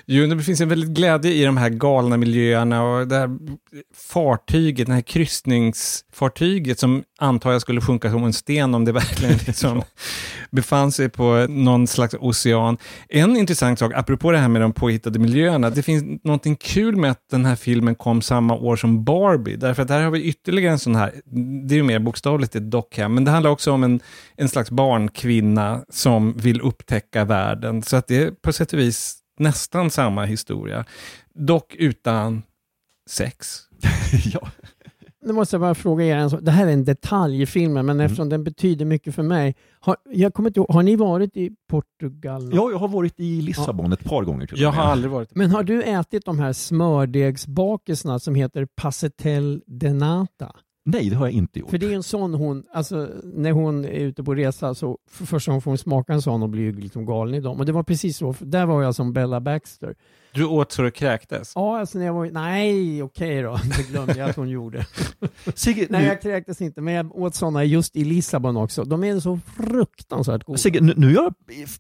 Jo, det finns en väldigt glädje i de här galna miljöerna och det här fartyget, det här kryssningsfartyget som antar jag skulle sjunka som en sten om det *laughs* verkligen *laughs* liksom befann sig på någon slags ocean. En intressant sak, apropå det här med de påhittade miljöerna, det finns någonting kul med att den här filmen kom samma år som Barbie, därför att där har vi ytterligare en sån här, det är ju mer bokstavligt ett dockhem, men det handlar också om en, en slags barnkvinna som vill upptäcka världen, så att det är på sätt och vis nästan samma historia. Dock utan sex. *laughs* ja. Nu måste jag bara fråga er en sak. Det här är en detalj i filmen, men eftersom den betyder mycket för mig. Har, jag kommer inte ihåg, har ni varit i Portugal? ja, jag har varit i Lissabon ett par gånger. Till Jag har aldrig varit Men har du ätit de här smördegsbakelserna som heter passetel de nata? Nej, det har jag inte gjort. För det är en sån hon, alltså när hon är ute på resa så för första gången får hon smaka en sån och blir ju liksom galen i dem. Och det var precis så, där var jag som Bella Baxter. Du åt så du kräktes. Ja, alltså när jag var, nej okej då, det glömde jag att hon gjorde. *laughs* Sigge, Nej, nu, jag kräktes inte, men jag åt sådana just i Lissabon också. De är så fruktansvärt goda. Sigge, nu, nu är jag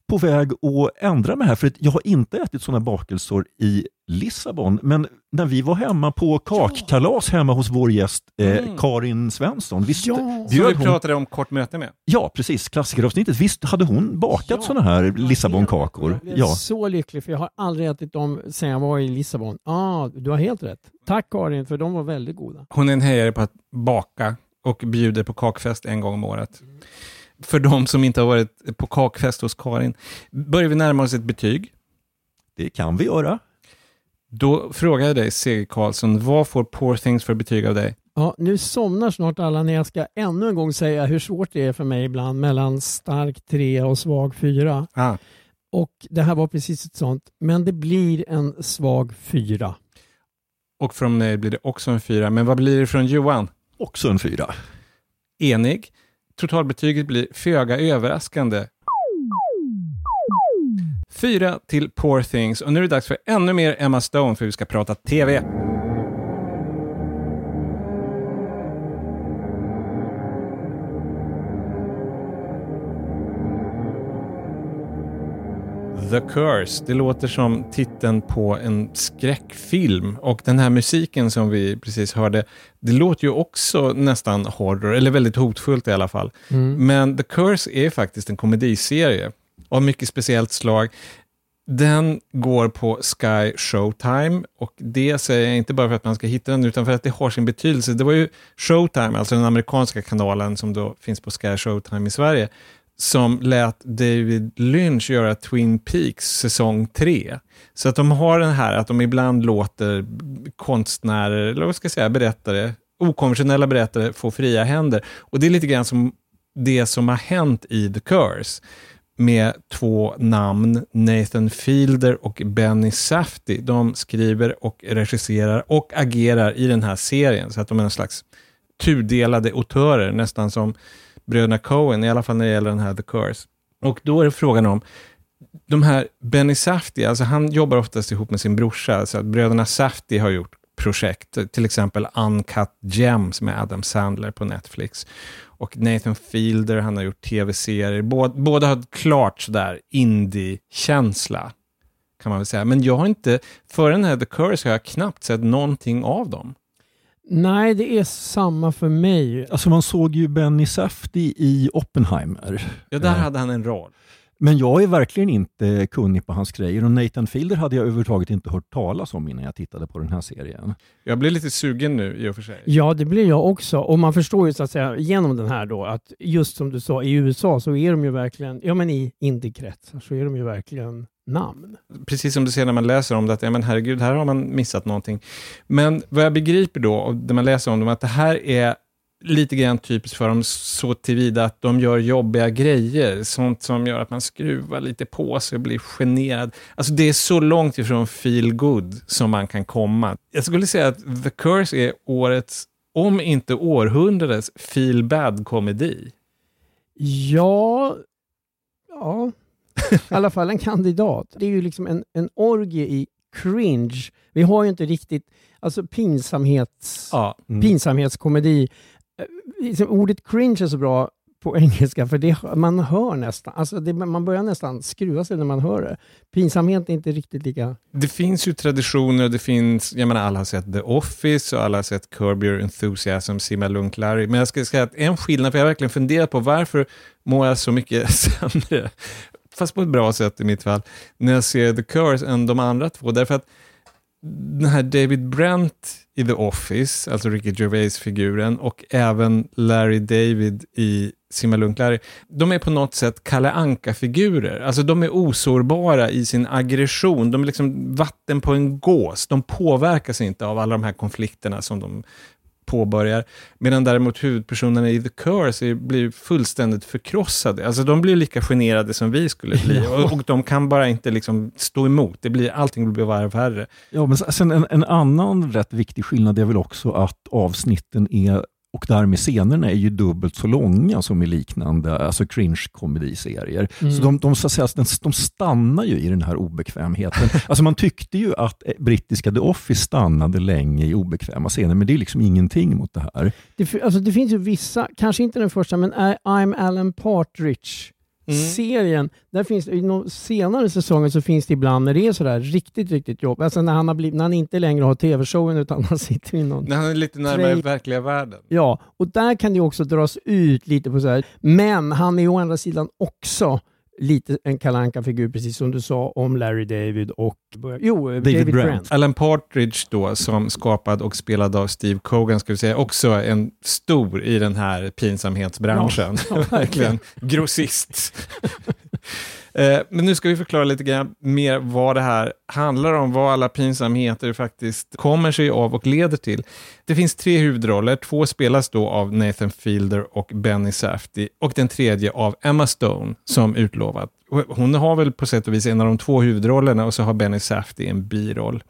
på väg att ändra mig här, för jag har inte ätit sådana bakelsor i Lissabon, men när vi var hemma på kakkalas hemma hos vår gäst eh, Mm. Karin Svensson, visst Ja. Som vi hon, pratade om kort möte med. ja precis, klassikeravsnittet, visst hade hon bakat Ja. sådana här Lissabonkakor? Jag blev Ja. så lycklig för jag har aldrig ätit dem sedan jag var i Lissabon. Ja, ah, du har helt rätt. Tack Karin, för de var väldigt goda. Hon är en hejare på att baka och bjuder på kakfest en gång om året. För de som inte har varit på kakfest hos Karin. Börjar vi närma oss ett betyg. Det kan vi göra. Då frågar jag dig, Seger Karlsson, vad får Poor Things för betyg av dig? Ja, nu somnar snart alla när jag ska ännu en gång säga hur svårt det är för mig ibland mellan stark 3 och svag 4. Ah, Och det här var precis ett sånt, men det blir en svag 4. och från mig blir det också en fyra. Men vad blir det från Johan? Också en fyra. Enig. Totalbetyget blir föga överraskande. Fyra till Poor Things och nu är det dags för ännu mer Emma Stone för vi ska prata TV. The Curse, det låter som titeln på en skräckfilm och den här musiken som vi precis hörde, det låter ju också nästan horror, eller väldigt hotfullt i alla fall. Men The Curse är faktiskt en komediserie av mycket speciellt slag. Den går på Sky Showtime och det säger jag inte bara för att man ska hitta den utan för att det har sin betydelse. Det var ju Showtime, alltså den amerikanska kanalen som då finns på Sky Showtime i Sverige, som lät David Lynch göra Twin Peaks säsong 3. Så att de har den här att de ibland låter konstnärer, eller vad ska jag säga, berättare, okonventionella berättare få fria händer. Och det är lite grann som det som har hänt i The Curse med två namn, Nathan Fielder och Benny Safdie. De skriver och regisserar och agerar i den här serien, så att de är en slags tudelade autörer, nästan som bröderna Coen, i alla fall när det gäller den här The Curse. Och då är det frågan om, de här Benny Safdie, alltså han jobbar oftast ihop med sin brorsa, så att bröderna Safdie har gjort projekt, till exempel Uncut Gems med Adam Sandler på Netflix. Och Nathan Fielder, han har gjort tv-serier. Båda, båda har klart sådär indie-känsla, kan man väl säga. Men jag har inte, före den här The Curse har jag knappt sett någonting av dem. Nej, det är samma för mig. Alltså man såg ju Benny Safdie i Oppenheimer. Ja, där Eh, hade han en roll. Men jag är verkligen inte kunnig på hans grejer och Nathan Fielder hade jag överhuvudtaget inte hört talas om innan jag tittade på den här serien. Jag blir lite sugen nu i och för sig. Ja, det blir jag också. Och man förstår ju så att säga genom den här då att just som du sa, i USA så är de ju verkligen, ja men i indiekretsar så är de ju verkligen namn. Precis som du ser när man läser om det, att ja, men herregud, här har man missat någonting. Men vad jag begriper då, och när man läser om dem, att det här är lite grann typiskt för dem så tillvida att de gör jobbiga grejer, sånt som gör att man skruvar lite på sig och blir generad. Alltså det är så långt ifrån feel good som man kan komma. Jag skulle säga att The Curse är årets, om inte århundradets, feel bad komedi. Ja, ja, *laughs* i alla fall en kandidat. Det är ju liksom en, en orgie i cringe. Vi har ju inte riktigt, alltså pinsamhets, Ja. pinsamhetskomedi. Eh, liksom Ordet cringe är så bra på engelska för det, man hör nästan, alltså det, man börjar nästan skruva sig när man hör det. Pinsamhet är inte riktigt lika... Det finns ju traditioner, det finns, jag menar alla har sett The Office och alla har sett Curb Your Enthusiasm, Simma Lugn Larry. Men jag ska säga att en skillnad, för jag har verkligen funderat på varför mår jag så mycket *laughs* sämre, fast på ett bra sätt i mitt fall, när jag ser The Curse än de andra två. Därför att den här David Brent i The Office, alltså Ricky Gervais-figuren, och även Larry David i Simma Lugnt Larry, de är på något sätt Kalle Anka-figurer. Alltså de är osårbara i sin aggression. De är liksom vatten på en gås. De påverkas inte av alla de här konflikterna som de påbörjar. Medan däremot huvudpersonerna i The Curse är, blir fullständigt förkrossade. Alltså de blir lika generade som vi skulle bli. *laughs* Och, och de kan bara inte liksom stå emot. Det blir, allting blir bara värre. Ja, men sen en, en annan rätt viktig skillnad är väl också att avsnitten är och därmed scenerna är ju dubbelt så långa som i liknande alltså cringe-komediserier. Så de, de, så säga, de stannar ju i den här obekvämheten. *laughs* alltså man tyckte ju att eh, brittiska The Office stannade länge i obekväma scener, men det är liksom ingenting mot det här. Det, alltså det finns ju vissa, kanske inte den första, men I- I'm Alan Partridge. Serien, där finns, i någon senare säsonger så finns det ibland när det är sådär riktigt, riktigt jobb. Alltså när han, har blivit, när han inte längre har tv-showen utan han sitter i någon När han är lite närmare Tre- verkliga världen. Ja, och där kan det också dras ut lite på så här. Men han är å andra sidan också lite en kalanka figur precis som du sa om Larry David och jo, David, Brent. Brent. Alan Partridge då, som skapad och spelad av Steve Cogan, ska vi säga, också en stor i den här pinsamhetsbranschen. Ja, *laughs* ja, Verkligen. Grossist. *laughs* Eh, men nu ska vi förklara lite grann mer vad det här handlar om, vad alla pinsamheter faktiskt kommer sig av och leder till. Det finns tre huvudroller, två spelas då av Nathan Fielder och Benny Safdie och den tredje av Emma Stone som utlovat. Hon har väl på sätt och vis en av de två huvudrollerna och så har Benny Safdie en biroll.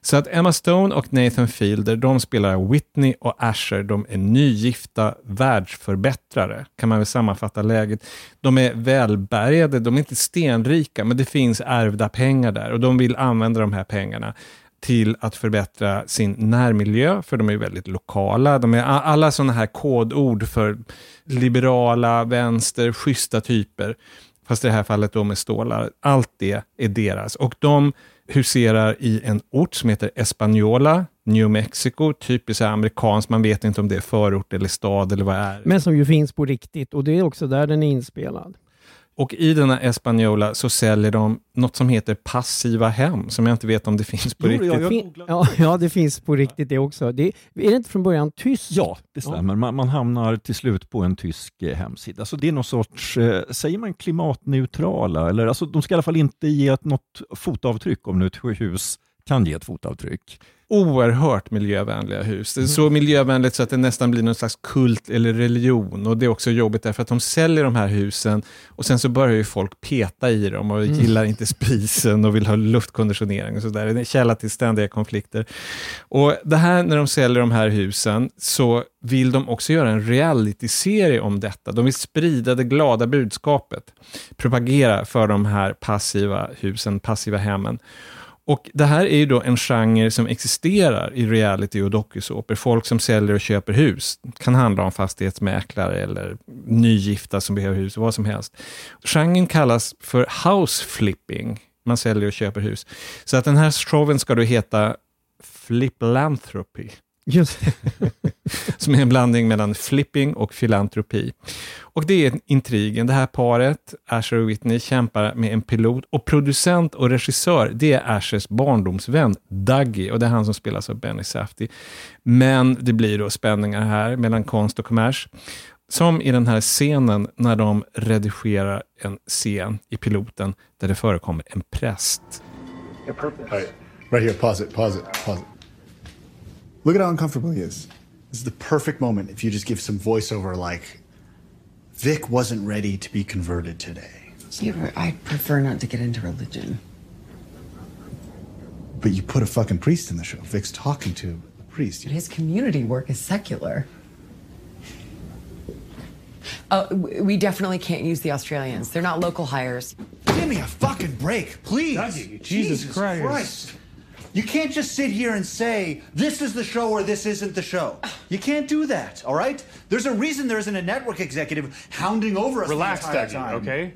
Så att Emma Stone och Nathan Fielder, de spelar Whitney och Asher. De är nygifta världsförbättrare, kan man väl sammanfatta läget. De är välbärgade, de är inte stenrika, men det finns ärvda pengar där och de vill använda de här pengarna till att förbättra sin närmiljö, för de är väldigt lokala. De är alla sådana här kodord för liberala, vänster, schyssta typer. Fast i det här fallet då med stålar. Allt det är deras. Och de huserar i en ort som heter Española, New Mexico. Typiskt amerikanskt, man vet inte om det är förort eller stad eller vad det är. Men som ju finns på riktigt och det är också där den är inspelad. Och i denna Española så säljer de något som heter passiva hem, som jag inte vet om det finns på Jo, riktigt. ja, jag Fin- googlade. ja, ja, det finns på riktigt det också. Det, är det inte från början tyskt? Ja, det stämmer. Man, man hamnar till slut på en tysk eh, hemsida. Så det är någon sorts, eh, säger man klimatneutrala? Eller, alltså, de ska i alla fall inte ge något fotavtryck om nu ett hus kan ge ett fotavtryck. Oerhört miljövänliga hus. Det är så miljövänligt så att det nästan blir någon slags kult eller religion. Och det är också jobbigt därför att de säljer de här husen och sen så börjar ju folk peta i dem och gillar inte spisen och vill ha luftkonditionering och sådär. Det är en källa till ständiga konflikter. Och det här när de säljer de här husen så vill de också göra en realityserie om detta. De vill sprida det glada budskapet, propagera för de här passiva husen, passiva hemmen. Och Det här är ju då en genre som existerar i reality och dokusåpor. Folk som säljer och köper hus. Det kan handla om fastighetsmäklare eller nygifta som behöver hus, vad som helst. Genren kallas för house flipping. Man säljer och köper hus. Så att den här showen ska då heta Fliplanthropy. Just *laughs* som är en blandning mellan flipping och filantropi. Och det är intrigen. Det här paret, Asher och Whitney, kämpar med en pilot och producent och regissör, det är Ashers barndomsvän Dougie och det är han som spelas av Benny Safdie. Men det blir då spänningar här mellan konst och kommers. Som i den här scenen när de redigerar en scen i piloten där det förekommer en präst. Right, right here. Pause it. Pause it. Pause it. Look at how uncomfortable he is. This is the perfect moment if you just give some voiceover like, Vic wasn't ready to be converted today. I prefer not to get into religion. But you put a fucking priest in the show. Vic's talking to a priest. But His community work is secular. Uh, we definitely can't use the Australians. They're not local hires. Give me a fucking break, please. Dougie, Jesus Christ. You can't just sit here and say, this is the show or this isn't the show. You can't do that, all right? There's a reason there isn't a network executive hounding over us Relax, the entire Dougie, time. okay?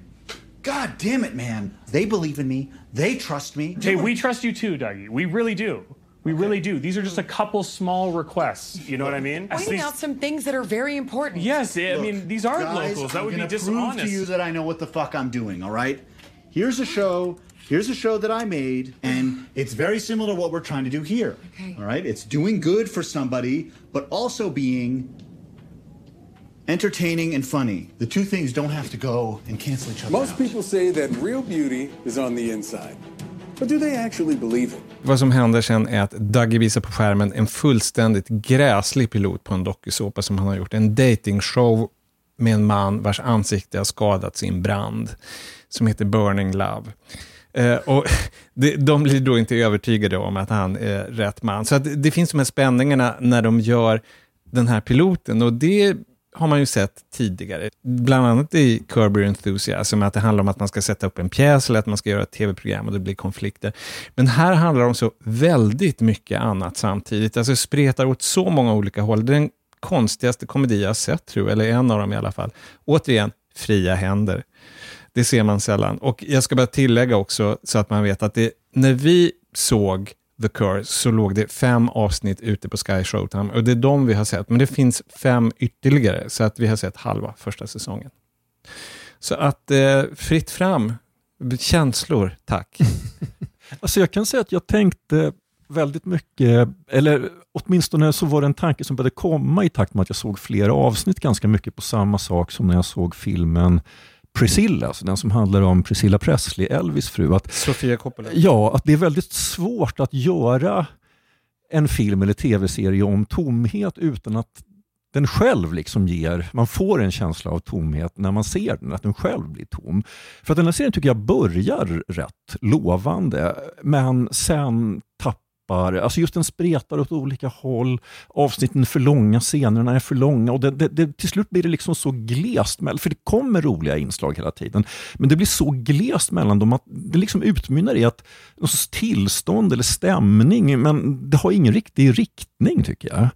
God damn it, man. They believe in me. They trust me. Hey, we trust you too, Dougie. We really do. We really do. These are just a couple small requests. You know what I mean? Pointing out some things that are very important. Yes, I mean these aren't guys, locals. That I'm would be gonna prove dishonest. to you that I know what the fuck I'm doing. All right. Here's a show. Here's a show that I made, and it's very similar to what we're trying to do here. Okay. All right. It's doing good for somebody, but also being entertaining and funny. The two things don't have to go and cancel each other Most out. people say that real beauty is on the inside. But do they actually believe it? Vad som händer sen är att Dougie visar på skärmen en fullständigt gräslig pilot på en dokusåpa som han har gjort. En datingshow med en man vars ansikte har skadats i en brand som heter Burning Love. Eh, och *laughs* det, de blir då inte övertygade om att han är rätt man. Så att det finns de här spänningarna när de gör den här piloten och det har man ju sett tidigare. Bland annat i Curb Your Enthusiasm, att det handlar om att man ska sätta upp en pjäs eller att man ska göra ett tv-program och det blir konflikter. Men här handlar det om så väldigt mycket annat samtidigt. Alltså spretar åt så många olika håll. Det är den konstigaste komedi jag har sett, tror jag, eller en av dem i alla fall. Återigen, fria händer. Det ser man sällan. Och jag ska bara tillägga också, så att man vet att det, när vi såg The Curse så låg det fem avsnitt ute på Sky Showtime och det är de vi har sett. Men det finns fem ytterligare, så att vi har sett halva första säsongen. Så att eh, fritt fram, känslor, tack. *laughs* Alltså jag kan säga att jag tänkte väldigt mycket, eller åtminstone så var det en tanke som började komma i takt med att jag såg flera avsnitt ganska mycket på samma sak som när jag såg filmen Priscilla, alltså den som handlar om Priscilla Presley, Elvis fru. Att, Sofia Coppola. ja, att det är väldigt svårt att göra en film eller tv-serie om tomhet utan att den själv liksom ger, man får en känsla av tomhet när man ser den, att den själv blir tom. För att den här serien tycker jag börjar rätt lovande, men sen tappar, alltså just den spretar åt olika håll, avsnitten är för långa, scenerna är för långa. Och det, det, det, till slut blir det liksom så glest, mellan- för det kommer roliga inslag hela tiden, men det blir så glest mellan dem att det liksom utmynnar i att någon sorts tillstånd eller stämning, men det har ingen riktig riktning tycker jag.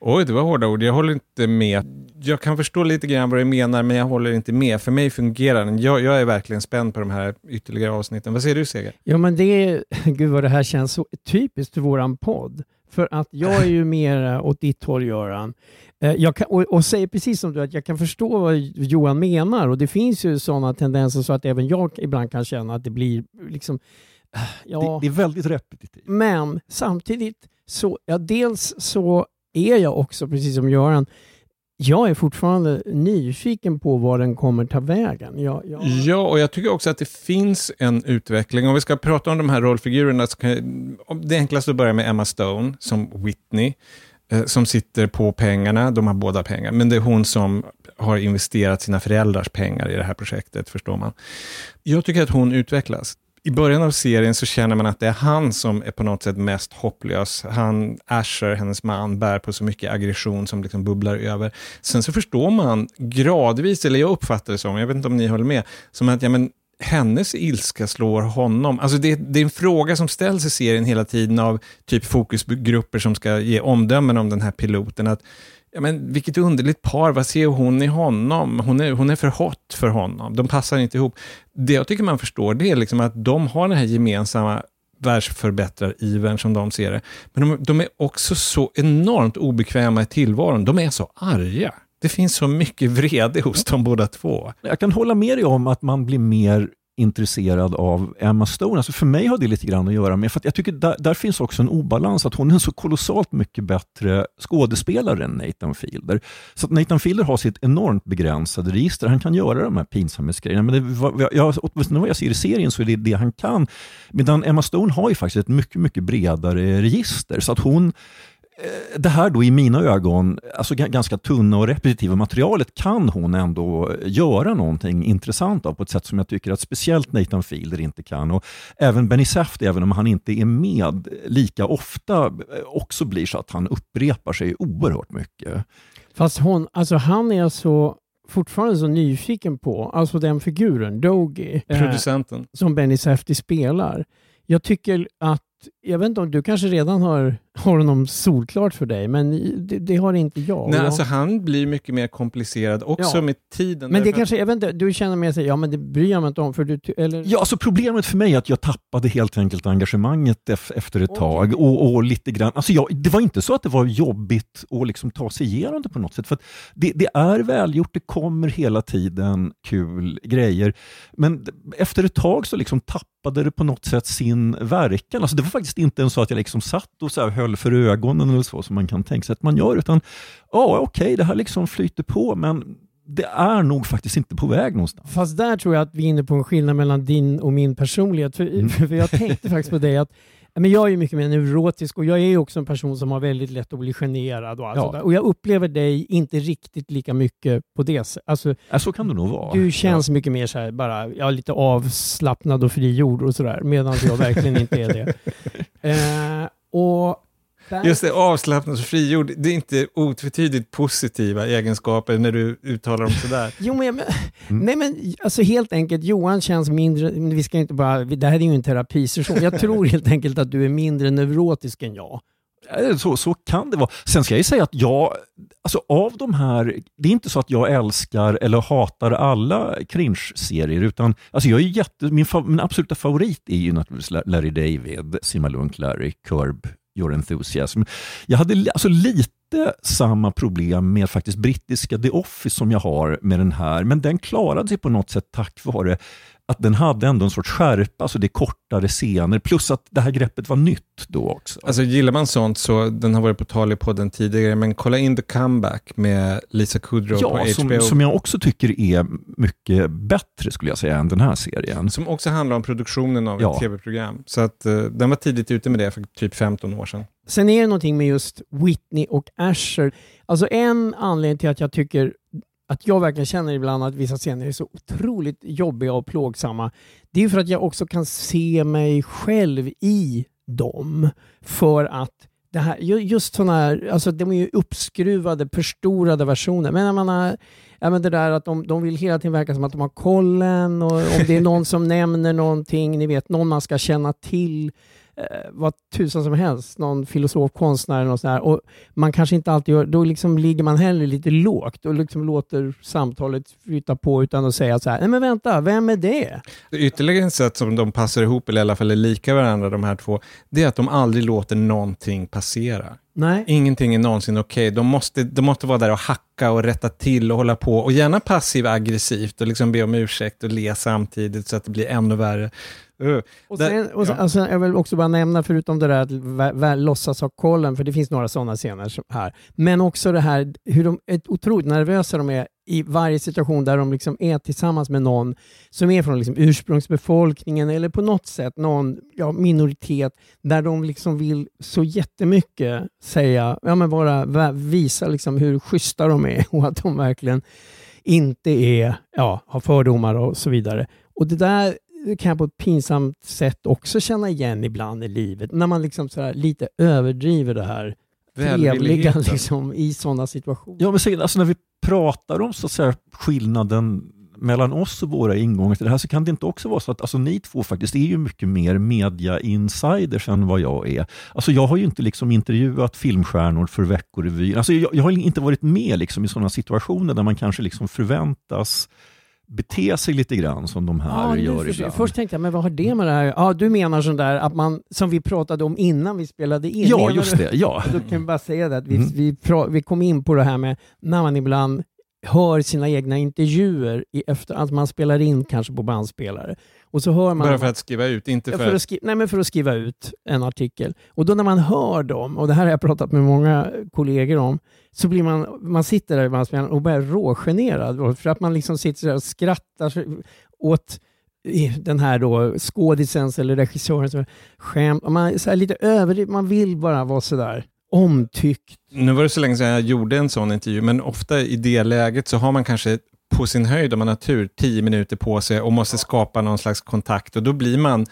Oj, det var hårda ord. Jag håller inte med. Jag kan förstå lite grann vad du menar, men jag håller inte med. För mig fungerar den. Jag, jag är verkligen spänd på de här ytterligare avsnitten. Vad säger du, Seger? Ja, men det är, *laughs* gud vad det här känns så typiskt för våran podd. För att jag är ju *laughs* mer åt ditt håll, Göran. Eh, Jag kan, och, och säger precis som du, att jag kan förstå vad Johan menar och det finns ju sådana tendenser så att även jag ibland kan känna att det blir liksom, eh, ja. Det, det är väldigt repetitivt. Men samtidigt så, ja dels så är jag också, precis som Göran, jag är fortfarande nyfiken på var den kommer ta vägen. Jag, jag... Ja, och jag tycker också att det finns en utveckling. Om vi ska prata om de här rollfigurerna, så kan jag, det enklaste att börja med Emma Stone som Whitney, eh, som sitter på pengarna. De har båda pengar, men det är hon som har investerat sina föräldrars pengar i det här projektet, förstår man. Jag tycker att hon utvecklas i början av serien så känner man att det är han som är på något sätt mest hopplös. Han, Asher, hennes man, bär på så mycket aggression som liksom bubblar över. Sen så förstår man gradvis, eller jag uppfattar det som, jag vet inte om ni håller med, som att ja, men, hennes ilska slår honom. Alltså det, det, är en fråga som ställs i serien hela tiden av typ fokusgrupper som ska ge omdömen om den här piloten. Att ja, men vilket underligt par, vad ser hon i honom? Hon är, hon är för hot för honom, de passar inte ihop. Det jag tycker man förstår, det är liksom att de har den här gemensamma världsförbättrar-ivern som de ser det. Men de, de, är också så enormt obekväma i tillvaron, de är så arga. Det finns så mycket vrede hos dem båda två. Jag kan hålla med dig om att man blir mer intresserad av Emma Stone. Alltså för mig har det lite grann att göra med, för jag tycker där, där, finns också en obalans, att hon är en så kolossalt mycket bättre skådespelare än Nathan Fielder. Så att Nathan Fielder har sitt enormt begränsade register, han kan göra de här pinsamhetsgrejerna, men det, jag, åtminstone vad jag ser i serien så är det det han kan. Medan Emma Stone har ju faktiskt ett mycket, mycket bredare register, så att hon det här då i mina ögon, alltså ganska tunna och repetitiva materialet kan hon ändå göra någonting intressant av på ett sätt som jag tycker att speciellt Nathan Fielder inte kan. Och även Benny Safdie, även om han inte är med lika ofta, eh, också blir så att han upprepar sig oerhört mycket. Fast hon, alltså han är så fortfarande så nyfiken på, alltså den figuren, Dogie, producenten, eh, som Benny Safdie spelar. Jag tycker att jag vet inte om du kanske redan har, har honom solklart för dig, men det, det har inte jag. Nej, jag... alltså han blir mycket mer komplicerad också ja. med tiden. Men det kanske, jag vet inte, du känner mer sig, ja men det bryr jag mig inte om. För du, eller... Ja, alltså problemet för mig är att jag tappade helt enkelt engagemanget efter ett okay. tag. Och, och, lite grann, alltså jag, det var inte så att det var jobbigt att liksom ta sig igenom det på något sätt. För det, det är välgjort, det kommer hela tiden kul grejer. Men efter ett tag så liksom tappade det på något sätt sin verkan. Alltså det var faktiskt inte ens så att jag liksom satt och så här höll för ögonen eller så som man kan tänka sig att man gör, utan ja, okej, okay, det här liksom flyter på, men det är nog faktiskt inte på väg någonstans. Fast där tror jag att vi är inne på en skillnad mellan din och min personlighet. För, mm. *laughs* för jag tänkte faktiskt på dig att men jag är mycket mer neurotisk och jag är också en person som har väldigt lätt att bli generad. Och, ja. och jag upplever dig inte riktigt lika mycket på det sättet. Alltså, ja, så kan det nog vara. Du känns ja. mycket mer så här, bara, ja, lite avslappnad och frigjord och sådär, medan jag verkligen inte är det. *laughs* Eh, och Just det, avslappnad och frigjord, det är inte otvetydigt positiva egenskaper när du uttalar dem sådär. *laughs* jo, men, men, mm. nej men alltså helt enkelt, Johan känns mindre, vi ska inte bara, det här är ju en terapisession, jag tror *laughs* helt enkelt att du är mindre neurotisk än jag. Så, så kan det vara. Sen ska jag säga att jag, alltså av de här, det är inte så att jag älskar eller hatar alla cringe-serier, utan alltså jag är jätte, min, min absoluta favorit är ju naturligtvis Larry David, Simma Lunk, Larry, Curb, Your Enthusiasm. Jag hade alltså lite samma problem med faktiskt brittiska The Office som jag har med den här, men den klarade sig på något sätt tack vare att den hade ändå en sorts skärpa, alltså det är kortare scener, plus att det här greppet var nytt då också. Alltså gillar man sånt så, den har varit på tal i podden tidigare, men kolla in The Comeback med Lisa Kudrow ja, på HBO. Som, som jag också tycker är mycket bättre skulle jag säga än den här serien. Som också handlar om produktionen av ja. ett tv-program. Så att uh, den var tidigt ute med det för typ 15 år sedan. Sen är det någonting med just Whitney och Asher. Alltså en anledning till att jag tycker att jag verkligen känner ibland att vissa scener är så otroligt jobbiga och plågsamma. Det är för att jag också kan se mig själv i dem. För att det här, just sådana här, alltså de är ju uppskruvade, förstorade versioner. Men man har, ja, men det där att de, de vill hela tiden verka som att de har kollen och om det är någon som nämner någonting, ni vet, någon man ska känna till eh, vad tusan som helst, någon filosof, konstnär eller något sånt Och man kanske inte alltid gör, då liksom ligger man heller lite lågt och liksom låter samtalet flyta på utan att säga så här, nej men vänta, vem är det? Ytterligare ett sätt som de passar ihop, eller i alla fall är lika varandra de här två, det är att de aldrig låter någonting passera. Nej. Ingenting är någonsin okej. Okay. De, måste, de måste vara där och hacka och rätta till och hålla på. Och gärna passiv aggressivt och liksom be om ursäkt och le samtidigt så att det blir ännu värre. Uh, Och sen, och sen, ja. alltså, jag vill också bara nämna, förutom det där att vä- vä- låtsas ha kollen, för det finns några sådana scener som- här, men också det här hur de är otroligt nervösa de är i varje situation där de liksom är tillsammans med någon som är från liksom ursprungsbefolkningen eller på något sätt någon ja, minoritet där de liksom vill så jättemycket säga, ja men bara visa liksom hur schyssta de är *laughs* och att de verkligen inte är, ja, har fördomar och så vidare. Och det där kan jag på ett pinsamt sätt också känna igen ibland i livet. När man liksom så lite överdriver det här trevliga *laughs* liksom, i sådana situationer. Ja, men säg, alltså när vi pratar om så att säga, skillnaden mellan oss och våra ingångar till det här så kan det inte också vara så att alltså, ni två faktiskt är ju mycket mer media-insiders än vad jag är. Alltså, jag har ju inte liksom intervjuat filmstjärnor för Veckorevyn. Alltså, jag, jag har inte varit med liksom, i sådana situationer där man kanske liksom förväntas bete sig lite grann som de här Ja, gör förstår jag. ibland. Först tänkte jag, men vad har det med det här? Ja, du menar sån där att man, som vi pratade om innan vi spelade in. Ja, Menar just du- det. Ja. Då kan vi bara säga det, att vi, Mm. vi, pra, vi kom in på det här med när man ibland hör sina egna intervjuer i efter att man spelar in kanske på bandspelare. Och så hör man Bara för att skriva ut, inte för, för att, skri- nej, men för att skriva ut en artikel. Och då när man hör dem, och det här har jag pratat med många kollegor om, så blir man, man sitter där i bandspelaren och blir rågenerad. För att man liksom sitter där och skrattar åt den här då skådisens eller regissörens skämt. Man så lite överdrivet, man vill bara vara sådär omtyckt. Nu var det så länge sedan jag gjorde en sån intervju, men ofta i det läget så har man kanske på sin höjd, om man har tur, tio minuter på sig och måste skapa någon slags kontakt och då blir man,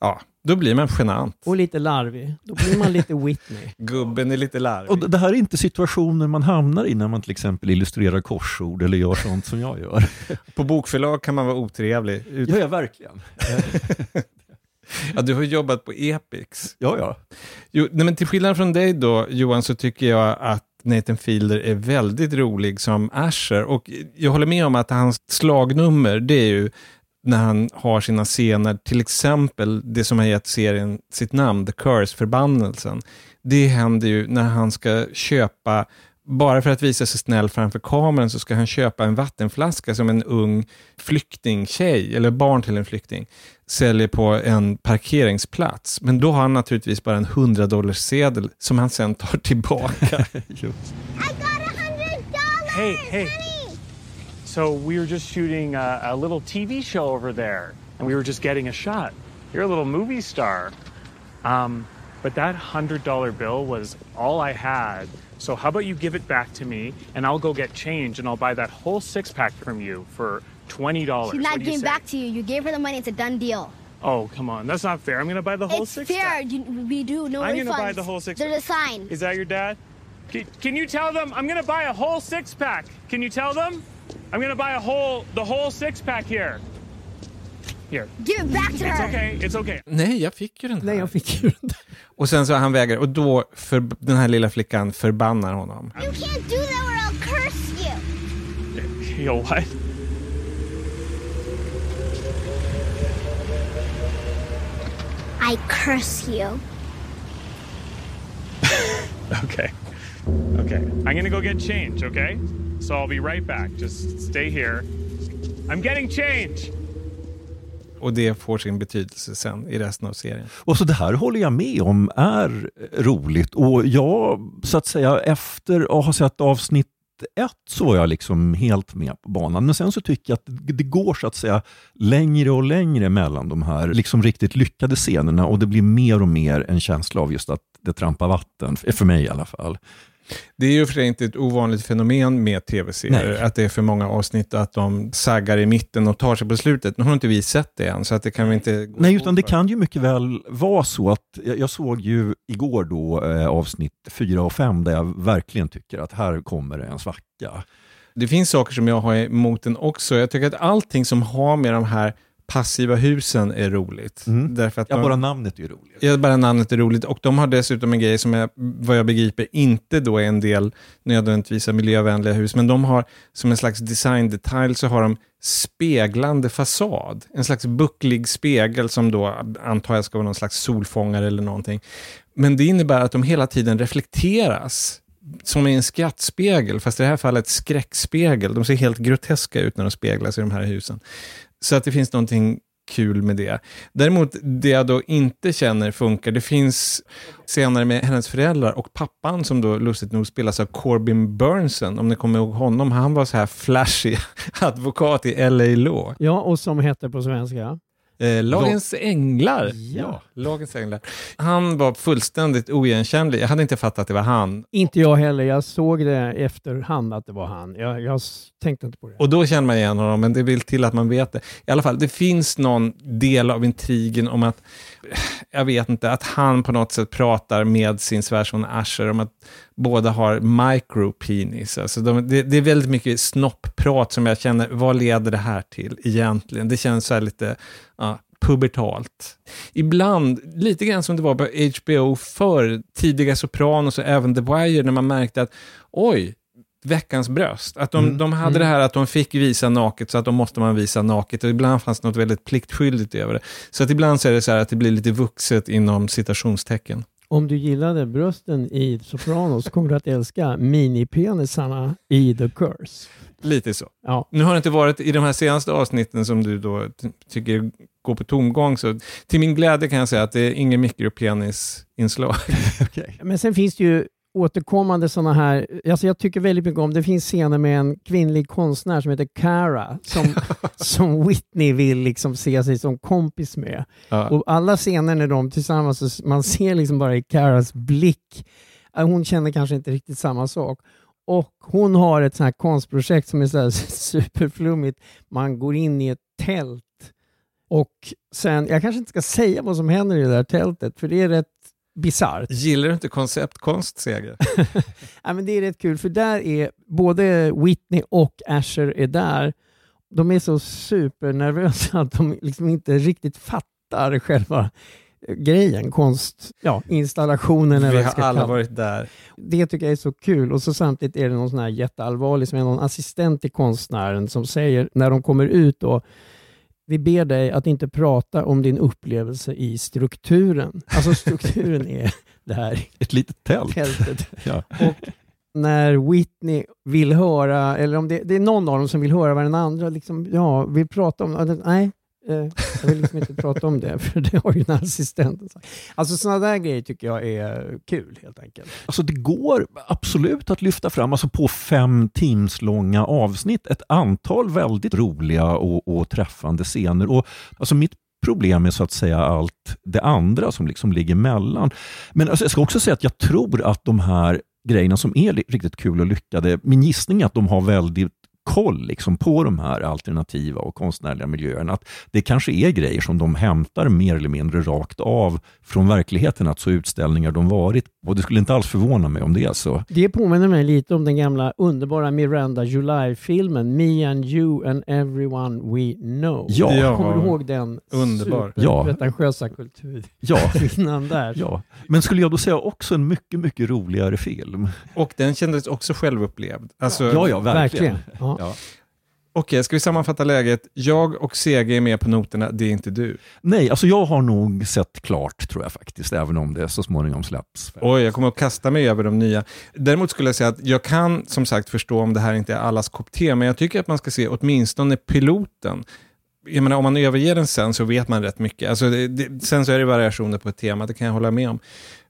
ja, då blir man genant. Och lite larvig. Då blir man lite Whitney. *laughs* Gubben är lite larvig. Och det här är inte situationer man hamnar i när man till exempel illustrerar korsord eller gör sånt som jag gör. På bokförlag kan man vara otrevlig. Ut- Ja, ja verkligen. *laughs* Ja, du har jobbat på Epix. Ja, ja. Jo, nej, men till skillnad från dig då, Johan, så tycker jag att Nathan Fielder är väldigt rolig som Asher. Och jag håller med om att hans slagnummer, det är ju när han har sina scener, till exempel det som har gett serien sitt namn, The Curse, förbannelsen. Det händer ju när han ska köpa, bara för att visa sig snäll framför kameran, så ska han köpa en vattenflaska som en ung flyktingtjej, eller barn till en flykting, säljer på en parkeringsplats. Men då har han naturligtvis bara en 100 dollars sedel som han sen tar tillbaka. *laughs* Hey, hey. So we were just shooting a, a little TV show over there, and we were just getting a shot. You're a little movie star. Um, but that hundred dollar bill was all I had. So how about you give it back to me, and I'll go get change, and I'll buy that whole six pack from you for twenty dollars. She's not giving back to you. You gave her the money. It's a done deal. Oh, come on, that's not fair. I'm gonna buy the whole it's six fair. pack. You, we do no I'm refunds. gonna buy the whole six. There's a sign. Is that your dad? Can, can you tell them I'm gonna buy a whole six pack? Can you tell them I'm gonna buy a whole the whole six pack here? Here. Give it back to It's her. okay. It's okay. Nej, jag fick ju den här. Nej, jag fick ju den där. Och sen så han vägrar, och då för, den här lilla flickan förbannar honom. You can't do that or I'll curse you. Yo, what? I curse you. *laughs* Okay. Okay. I'm gonna go get change, okay? So I'll be right back. Just stay here. I'm getting change. Och det får sin betydelse sen i resten av serien. Och så det här håller jag med om är roligt och jag så att säga efter att ha sett avsnitt ett så var jag liksom helt med på banan. Men sen så tycker jag att det går så att säga längre och längre mellan de här liksom riktigt lyckade scenerna och det blir mer och mer en känsla av just att det trampar vatten, för mig i alla fall. Det är ju för sig inte ett ovanligt fenomen med tv-serier, att det är för många avsnitt att de saggar i mitten och tar sig på slutet. Nu har inte vi sett det än, så att det kan vi inte... Nej, utan det kan ju mycket väl vara så att jag, jag såg ju igår då eh, avsnitt 4 och 5 där jag verkligen tycker att här kommer det en svacka. Det finns saker som jag har emot den också. Jag tycker att allting som har med de här passiva husen är roligt. Därför att Ja, de, bara namnet är roligt. Ja, bara namnet är roligt. Och de har dessutom en grej som jag, vad jag begriper, inte då är en del nödvändigtvis av miljövänliga hus, men de har som en slags designdetalj så har de speglande fasad. En slags bucklig spegel som då antar jag ska vara någon slags solfångare eller någonting. Men det innebär att de hela tiden reflekteras som i en skrattspegel, fast i det här fallet skräckspegel. De ser helt groteska ut när de speglas i de här husen. Så att det finns någonting kul med det. Däremot, det jag då inte känner funkar, det finns senare med hennes föräldrar och pappan som då lustigt nog spelas av Corbin Burnson, om ni kommer ihåg honom. Han var så här flashig *laughs* advokat i LA Law. Ja, och som hette på svenska? Eh, Lagens änglar. Ja. Lagens änglar. Han var fullständigt oigenkännlig. Jag hade inte fattat att det var han. Inte jag heller. Jag såg det efterhand att det var han. Jag, jag tänkte inte på det. Och då känner man igen honom, men det vill till att man vet det. I alla fall, det finns någon del av intrigen om att, jag vet inte, att han på något sätt pratar med sin svärson Asher om att båda har micropenis. Alltså de, det, det är väldigt mycket snoppprat som jag känner, vad leder det här till egentligen? Det känns så här lite ja, pubertalt. Ibland, lite grann som det var på HBO för tidiga Sopranos och även The Wire, när man märkte att oj, veckans bröst. Att de, Mm. de hade Mm. det här att de fick visa naket, så att då måste man visa naket. Och ibland fanns det något väldigt pliktskyldigt över det. Så att ibland så är det så här att det blir lite vuxet inom citationstecken. Om du gillade brösten i Sopranos kommer du att älska minipenisarna i The Curse. Lite så. Ja. Nu har det inte varit i de här senaste avsnitten som du då ty- tycker går på tomgång, så till min glädje kan jag säga att det är ingen mikropenis-inslag. *laughs* Men sen finns det ju återkommande sådana här, alltså jag tycker väldigt mycket om, det finns scener med en kvinnlig konstnär som heter Cara som, *laughs* som Whitney vill liksom se sig som kompis med. Ja. Och alla scener när de tillsammans, man ser liksom bara i Caras blick, hon känner kanske inte riktigt samma sak. Och hon har ett sånt här konstprojekt som är så *laughs* superflummigt. Man går in i ett tält och sen, jag kanske inte ska säga vad som händer i det där tältet, för det är rätt bisarrt. Gillar du inte konceptkonst, Seger? *laughs* Ja, men det är rätt kul för där är både Whitney och Asher är där. De är så supernervösa att de liksom inte riktigt fattar själva eh, grejen, konst, ja, installationen eller Vi har alla varit där. Det tycker jag är så kul och så samtidigt är det någon sån här jätteallvarlig som är någon assistent till konstnären som säger när de kommer ut då vi ber dig att inte prata om din upplevelse i strukturen. Alltså *laughs* strukturen är det här Ett litet tält. tältet. *laughs* Ja. Och när Whitney vill höra, eller om det, det är någon av dem som vill höra vad den andra liksom, ja, vill prata om. Nej, Eh, jag vill liksom inte prata om det, *laughs* för det har ju den här assistenten sagt. Alltså sådana där grejer tycker jag är kul helt enkelt. Alltså det går absolut att lyfta fram, alltså på fem teams långa avsnitt, ett antal väldigt roliga och, och träffande scener. Och, alltså mitt problem är så att säga allt det andra som liksom ligger mellan. Men alltså jag ska också säga att jag tror att de här grejerna som är riktigt kul och lyckade, min gissning är att de har väldigt koll liksom på de här alternativa och konstnärliga miljöerna. Att det kanske är grejer som de hämtar mer eller mindre rakt av från verkligheten, alltså utställningar de varit Och det skulle inte alls förvåna mig om det är så. Det påminner mig lite om den gamla underbara Miranda July-filmen Me and you and everyone we know. Ja. Ja. Kommer du ihåg den Underbar. Ja. Ja. Där. Ja, men skulle jag då säga också en mycket, mycket roligare film? Och den kändes också självupplevd. Alltså, Ja, ja, verkligen. Verkligen. Ja. Ja. Okej, ska vi sammanfatta läget? Jag och Sege är med på noterna, det är inte du. Nej, alltså jag har nog sett klart tror jag faktiskt, även om det så småningom släpps. Oj, jag kommer att kasta mig över de nya. Däremot skulle jag säga att jag kan som sagt förstå om det här inte är allas kopp te, men jag tycker att man ska se åtminstone piloten. Jag menar, om man överger den sen så vet man rätt mycket. Alltså, det, det, sen så är det variationer på ett tema, det kan jag hålla med om.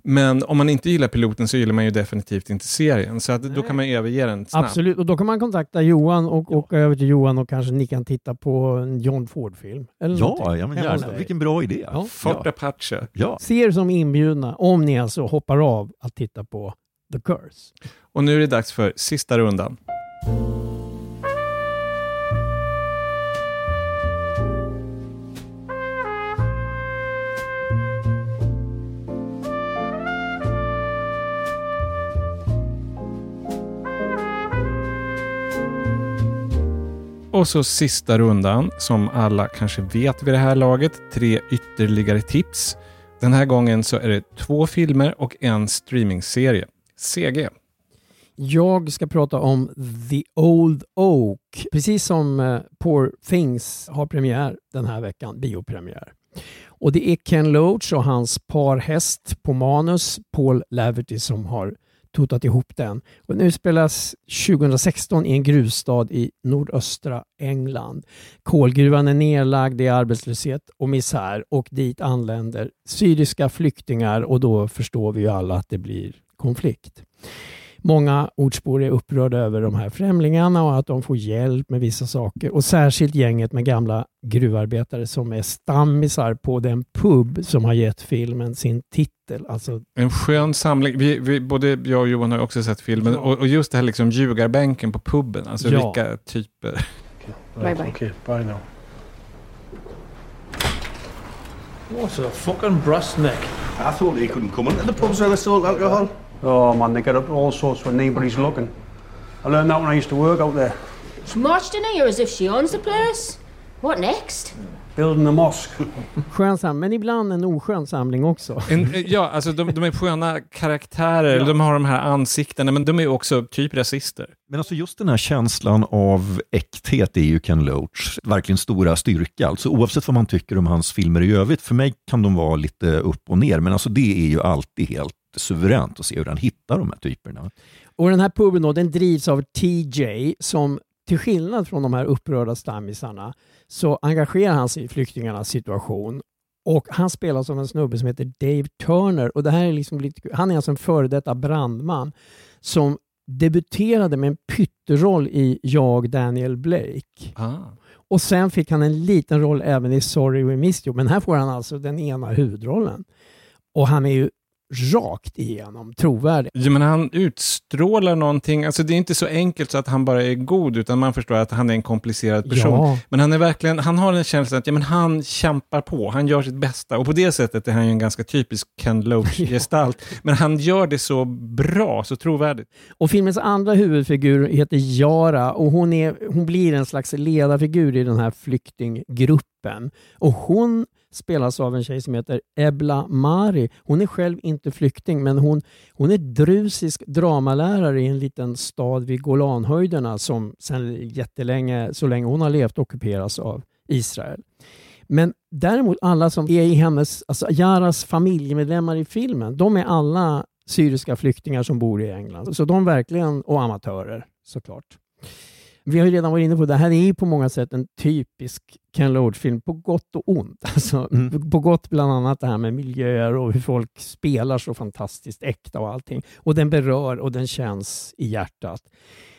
Men om man inte gillar piloten så gillar man ju definitivt inte serien, så att, då kan man överge den snabbt. Absolut, och då kan man kontakta Johan och åka över till Johan och kanske ni kan titta på en John Ford-film. Eller Ja, ja men gärna. Vilken bra idé. Ja. Fort Ja. Apache. Ja. Se er som inbjudna om ni alltså hoppar av att titta på The Curse. Och nu är det dags för sista rundan. Och så sista rundan, som alla kanske vet vid det här laget, tre ytterligare tips. Den här gången så är det två filmer och en streamingserie. CG. Jag ska prata om The Old Oak. Precis som eh, Poor Things har premiär den här veckan, biopremiär. Och det är Ken Loach och hans parhäst på manus, Paul Laverty, som har totat ihop den. Och nu spelas 2016 i en gruvstad i nordöstra England. Kolgruvan är nedlagd, det är arbetslöshet och misär och dit anländer syriska flyktingar och då förstår vi ju alla att det blir konflikt. Många ortsbor är upprörda över de här främlingarna och att de får hjälp med vissa saker. Och särskilt gänget med gamla gruvarbetare som är stammisar på den pub som har gett filmen sin titel. Alltså, En skön samling. Vi, vi, både jag och Johan har också sett filmen. Och, och just det här liksom ljugarbänken på puben. Alltså Ja. vilka typer. Bye bye. Okay, bye now. What's a fucking brass neck? I thought he couldn't come into the pubs where they sold alcohol. Oh man, they get up to all sorts when nobody's looking. I learned that when I used to work out there, She marched in here as if she owns the place. What next? Hmm. Building the mosque. skön samling, men ibland en oskön samling också. En, eh, ja, alltså de, de är sköna karaktärer. De har de här ansiktena, men de är också typ rasister. Men alltså just den här känslan av äkthet är ju Ken Loach verkligen stora styrka. Alltså oavsett vad man tycker om hans filmer i övrigt, för mig kan de vara lite upp och ner, men alltså det är ju alltid helt suveränt att se hur han hittar de här typerna. Och den här puben då, den drivs av TJ som till skillnad från de här upprörda stammisarna så engagerar han sig i flyktingarnas situation. Och han spelas av en snubbe som heter Dave Turner. Och det här är liksom lite, han är alltså en före detta brandman som debuterade med en pytteroll i Jag, Daniel Blake. Ah. Och sen fick han en liten roll även i Sorry We Missed You. Men här får han alltså den ena huvudrollen. Och han är ju rakt igenom trovärdig. Ja, men han utstrålar någonting. Alltså det är inte så enkelt så att han bara är god, utan man förstår att han är en komplicerad person. Ja. Men han är verkligen, han har en känsla att ja, men han kämpar på, han gör sitt bästa. Och på det sättet är han ju en ganska typisk Ken Loach-gestalt. *laughs* Men han gör det så bra, så trovärdigt. Och filmens andra huvudfigur heter Yara och hon, är, hon blir en slags ledarfigur i den här flyktinggruppen. Och hon spelas av en tjej som heter Ebla Mari. Hon är själv inte flykting men hon, hon är drusisk dramalärare i en liten stad vid Golanhöjderna som sedan jättelänge, så länge hon har levt, ockuperas av Israel. Men däremot alla som är i hennes, alltså Jaras familjemedlemmar i filmen, de är alla syriska flyktingar som bor i England. Så de verkligen, och amatörer såklart. Vi har ju redan varit inne på det, här är på många sätt en typisk Ken Loach-film på gott och ont. *laughs* Alltså, På gott bland annat det här med miljöer och hur folk spelar så fantastiskt äkta och allting. Och den berör och den känns i hjärtat.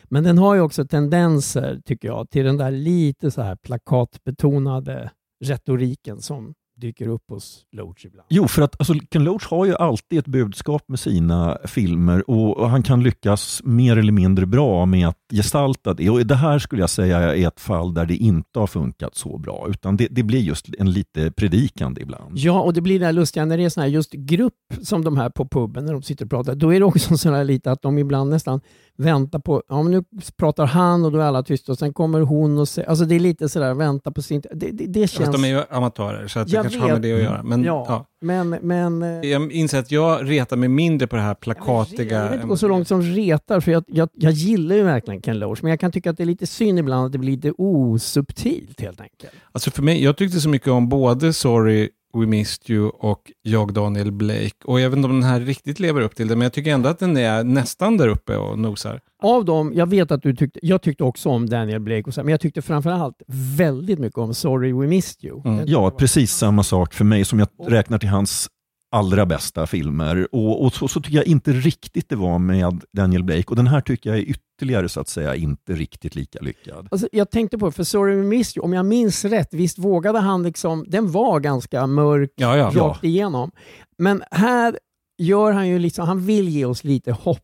Men den har ju också tendenser, tycker jag, till den där lite så här plakatbetonade retoriken som dyker upp hos Loach ibland. Jo, för att alltså, Ken Loach har ju alltid ett budskap med sina filmer och, och han kan lyckas mer eller mindre bra med att gestalta det. Och det här skulle jag säga är ett fall där det inte har funkat så bra, utan det, det blir just en lite predikande ibland. Ja, och det blir det här lustiga när det är sån här just grupp som de här på puben när de sitter och pratar. Då är det också *laughs* så här lite att de ibland nästan väntar på, ja men nu pratar han och då är alla tysta och sen kommer hon och säger, alltså det är lite sådär vänta på sin, det, det, det känns... Fast de är ju amatörer, så att det Jag kanske har med vet. det att göra. Men, ja, ja. Men, men eh, Jag inser att jag retar mig mindre på det här plakatiga... jag vill inte gå så långt som retar, för jag, jag, jag gillar ju verkligen Ken Loach, men jag kan tycka att det är lite synd ibland att det blir lite osubtilt helt enkelt. Alltså för mig, jag tyckte så mycket om både Sorry We Missed You och Jag Daniel Blake. Och jag vet inte om den här riktigt lever upp till det, men jag tycker ändå att den är nästan där uppe och nosar. Av dem, jag vet att du tyckte, jag tyckte också om Daniel Blake, och så, men jag tyckte framförallt väldigt mycket om Sorry We Missed You. Den- Ja, precis samma sak för mig som jag räknar till hans allra bästa filmer. Och, och så, så tycker jag inte riktigt det var med Daniel Blake. Och den här tycker jag är ytterligare så att säga inte riktigt lika lyckad. Alltså, jag tänkte på, för Sorry We Missed You, om jag minns rätt, visst vågade han liksom, den var ganska mörk Ja, ja. rakt igenom. Men här gör han ju liksom, han vill ge oss lite hopp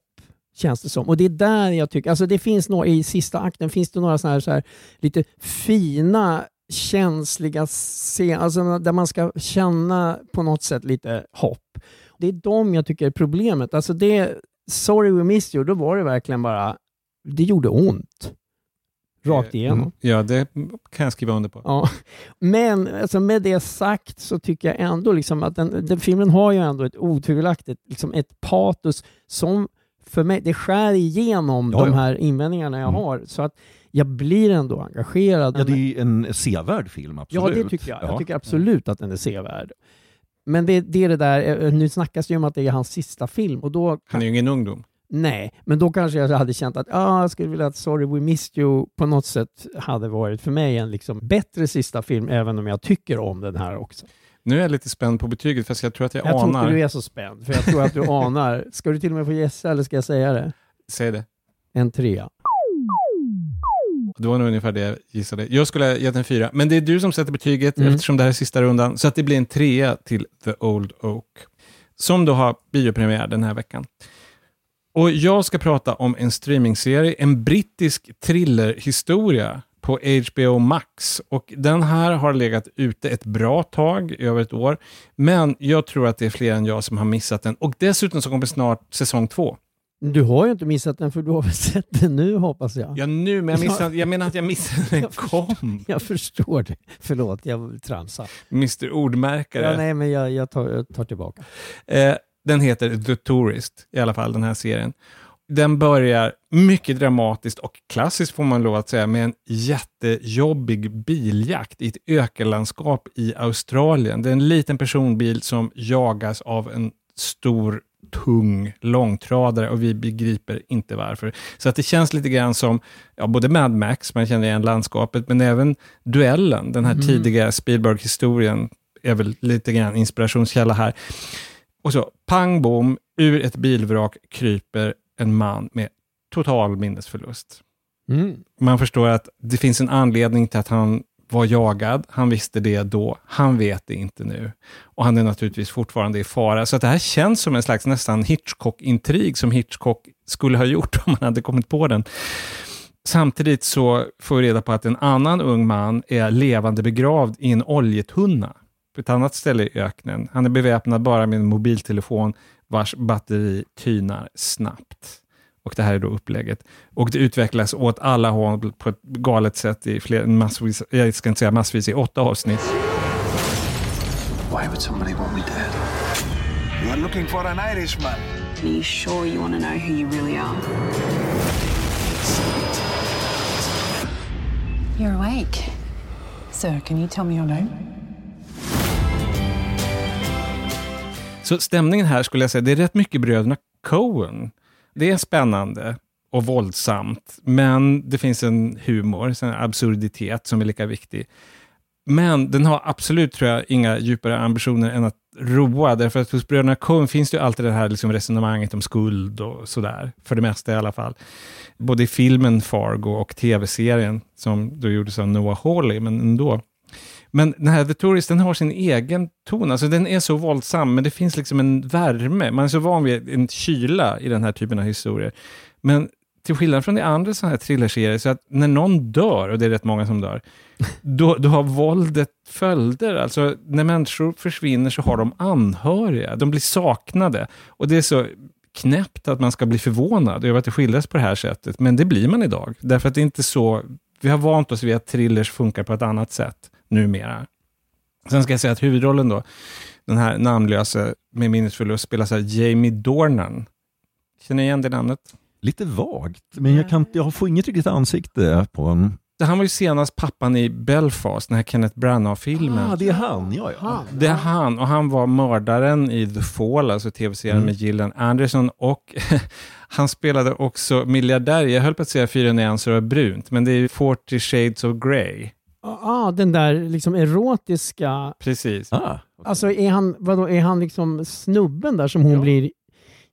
känns det som. Och det är där jag tycker, alltså det finns några, i sista akten finns det några så här, så här lite fina känsliga scener, alltså där man ska känna på något sätt lite hopp. Det är de jag tycker är problemet. Alltså det, Sorry We Missed You, då var det verkligen bara, det gjorde ont. Rakt igenom. Mm. Ja, det kan jag skriva under på. Ja. Men alltså med det sagt så tycker jag ändå liksom att den, den filmen har ju ändå ett otvivelaktigt liksom ett patos som för mig, det skär igenom Ja, de ja. här invändningarna jag har. Så att jag blir ändå engagerad. Ja, det är en sevärd film, absolut. Ja, det tycker jag. Ja. Jag tycker absolut att den är sevärd. Men det, det är det där, eh, nu snackas det ju om att det är hans sista film och då... Han är ju ingen ungdom. Nej, men då kanske jag hade känt att ah, jag skulle vilja att Sorry We Missed You på något sätt hade varit för mig en liksom bättre sista film, även om jag tycker om den här också. Nu är jag lite spänd på betyget, fast jag tror att jag, Jag tror anar... inte du är så spänd, för jag tror att du *laughs* anar. Ska du till och med få gissa eller ska jag säga det? Säg det. En trea. Det var nog ungefär det jag gissade. Jag skulle ha gett en fyra, men det är du som sätter betyget Mm. eftersom det här är sista rundan, så att det blir en trea till The Old Oak, som då har biopremiär den här veckan. Och jag ska prata om en streamingserie, en brittisk thrillerhistoria på HBO Max. Och den här har legat ute ett bra tag, över ett år. Men jag tror att det är fler än jag som har missat den. Och dessutom så kommer snart säsong två. Du har ju inte missat den, för du har väl sett den nu hoppas jag? Ja, nu, men jag, missade, jag menar att jag missade den kom. *laughs* Jag förstår det. Förlåt, jag tramsar. Mr Ordmärkare. Ja, nej, men jag, jag, tar, jag tar tillbaka. Eh, den heter The Tourist, i alla fall den här serien. Den börjar mycket dramatiskt och klassiskt får man lov att säga, med en jättejobbig biljakt i ett ökenlandskap i Australien. Det är en liten personbil som jagas av en stor tung långtradare och vi begriper inte varför. Så att det känns lite grann som ja, både Mad Max, man känner igen landskapet, men även Duellen, den här Mm. tidiga Spielberg-historien, är väl lite grann inspirationskälla här. Och så pang bom, ur ett bilvrak kryper en man med total minnesförlust. Mm. Man förstår att det finns en anledning till att han var jagad. Han visste det då. Han vet det inte nu. Och han är naturligtvis fortfarande i fara. Så det här känns som en slags nästan Hitchcock-intrig som Hitchcock skulle ha gjort *laughs* om han hade kommit på den. Samtidigt så får vi reda på att en annan ung man är levande begravd i en oljetunna på ett annat ställe i öknen. Han är beväpnad bara med en mobiltelefon vars batteri tynar snabbt. Och det här är då upplägget. Och det utvecklas åt alla håll på ett galet sätt i fler, massvis, jag ska inte säga massvis, i åtta avsnitt. Why would somebody want me dead? You are looking for an Irishman. Are you sure you want to know who you really are? You're awake. Sir, can you tell me your name? Så stämningen här skulle jag säga, det är rätt mycket bröderna Coen. Det är spännande och våldsamt, men det finns en humor, en absurditet som är lika viktig. Men den har absolut, tror jag, inga djupare ambitioner än att roa, därför att hos bröderna Coen finns det ju alltid det här liksom resonemanget om skuld och sådär, för det mesta i alla fall. Både i filmen Fargo och tv-serien, som då gjordes av Noah Hawley, men ändå. Men den här The Tourist, den har sin egen ton. Alltså den är så våldsam, men det finns liksom en värme. Man är så van vid en kyla i den här typen av historier. Men till skillnad från de andra sådana här thrillerserier, så att när någon dör, och det är rätt många som dör, *laughs* då, då har våldet följder. Alltså när människor försvinner så har de anhöriga. De blir saknade. Och det är så knäppt att man ska bli förvånad över att det skildras på det här sättet. Men det blir man idag. Därför att det är inte så... Vi har vant oss vid att thrillers funkar på ett annat sätt numera. Sen ska jag säga att huvudrollen då, den här namnlösa med minnesförlust, spelas av Jamie Dornan. Känner ni igen det namnet? Lite vagt, men jag, kan, jag får inget riktigt ansikte på honom. Han var ju senast pappan i Belfast, den här Kenneth Branagh-filmen. Ah, det är han, ja, ja. Det är han, och han var mördaren i The Fall, alltså tv-serien Mm. med Gillian Anderson, och *laughs* han spelade också miljardär, jag höll på att säga fyra nyanser av brunt, men det är ju 40 shades of grey. Ah, den där liksom erotiska... Precis. Ah, Alltså är han, vadå, är han liksom snubben där som hon blir...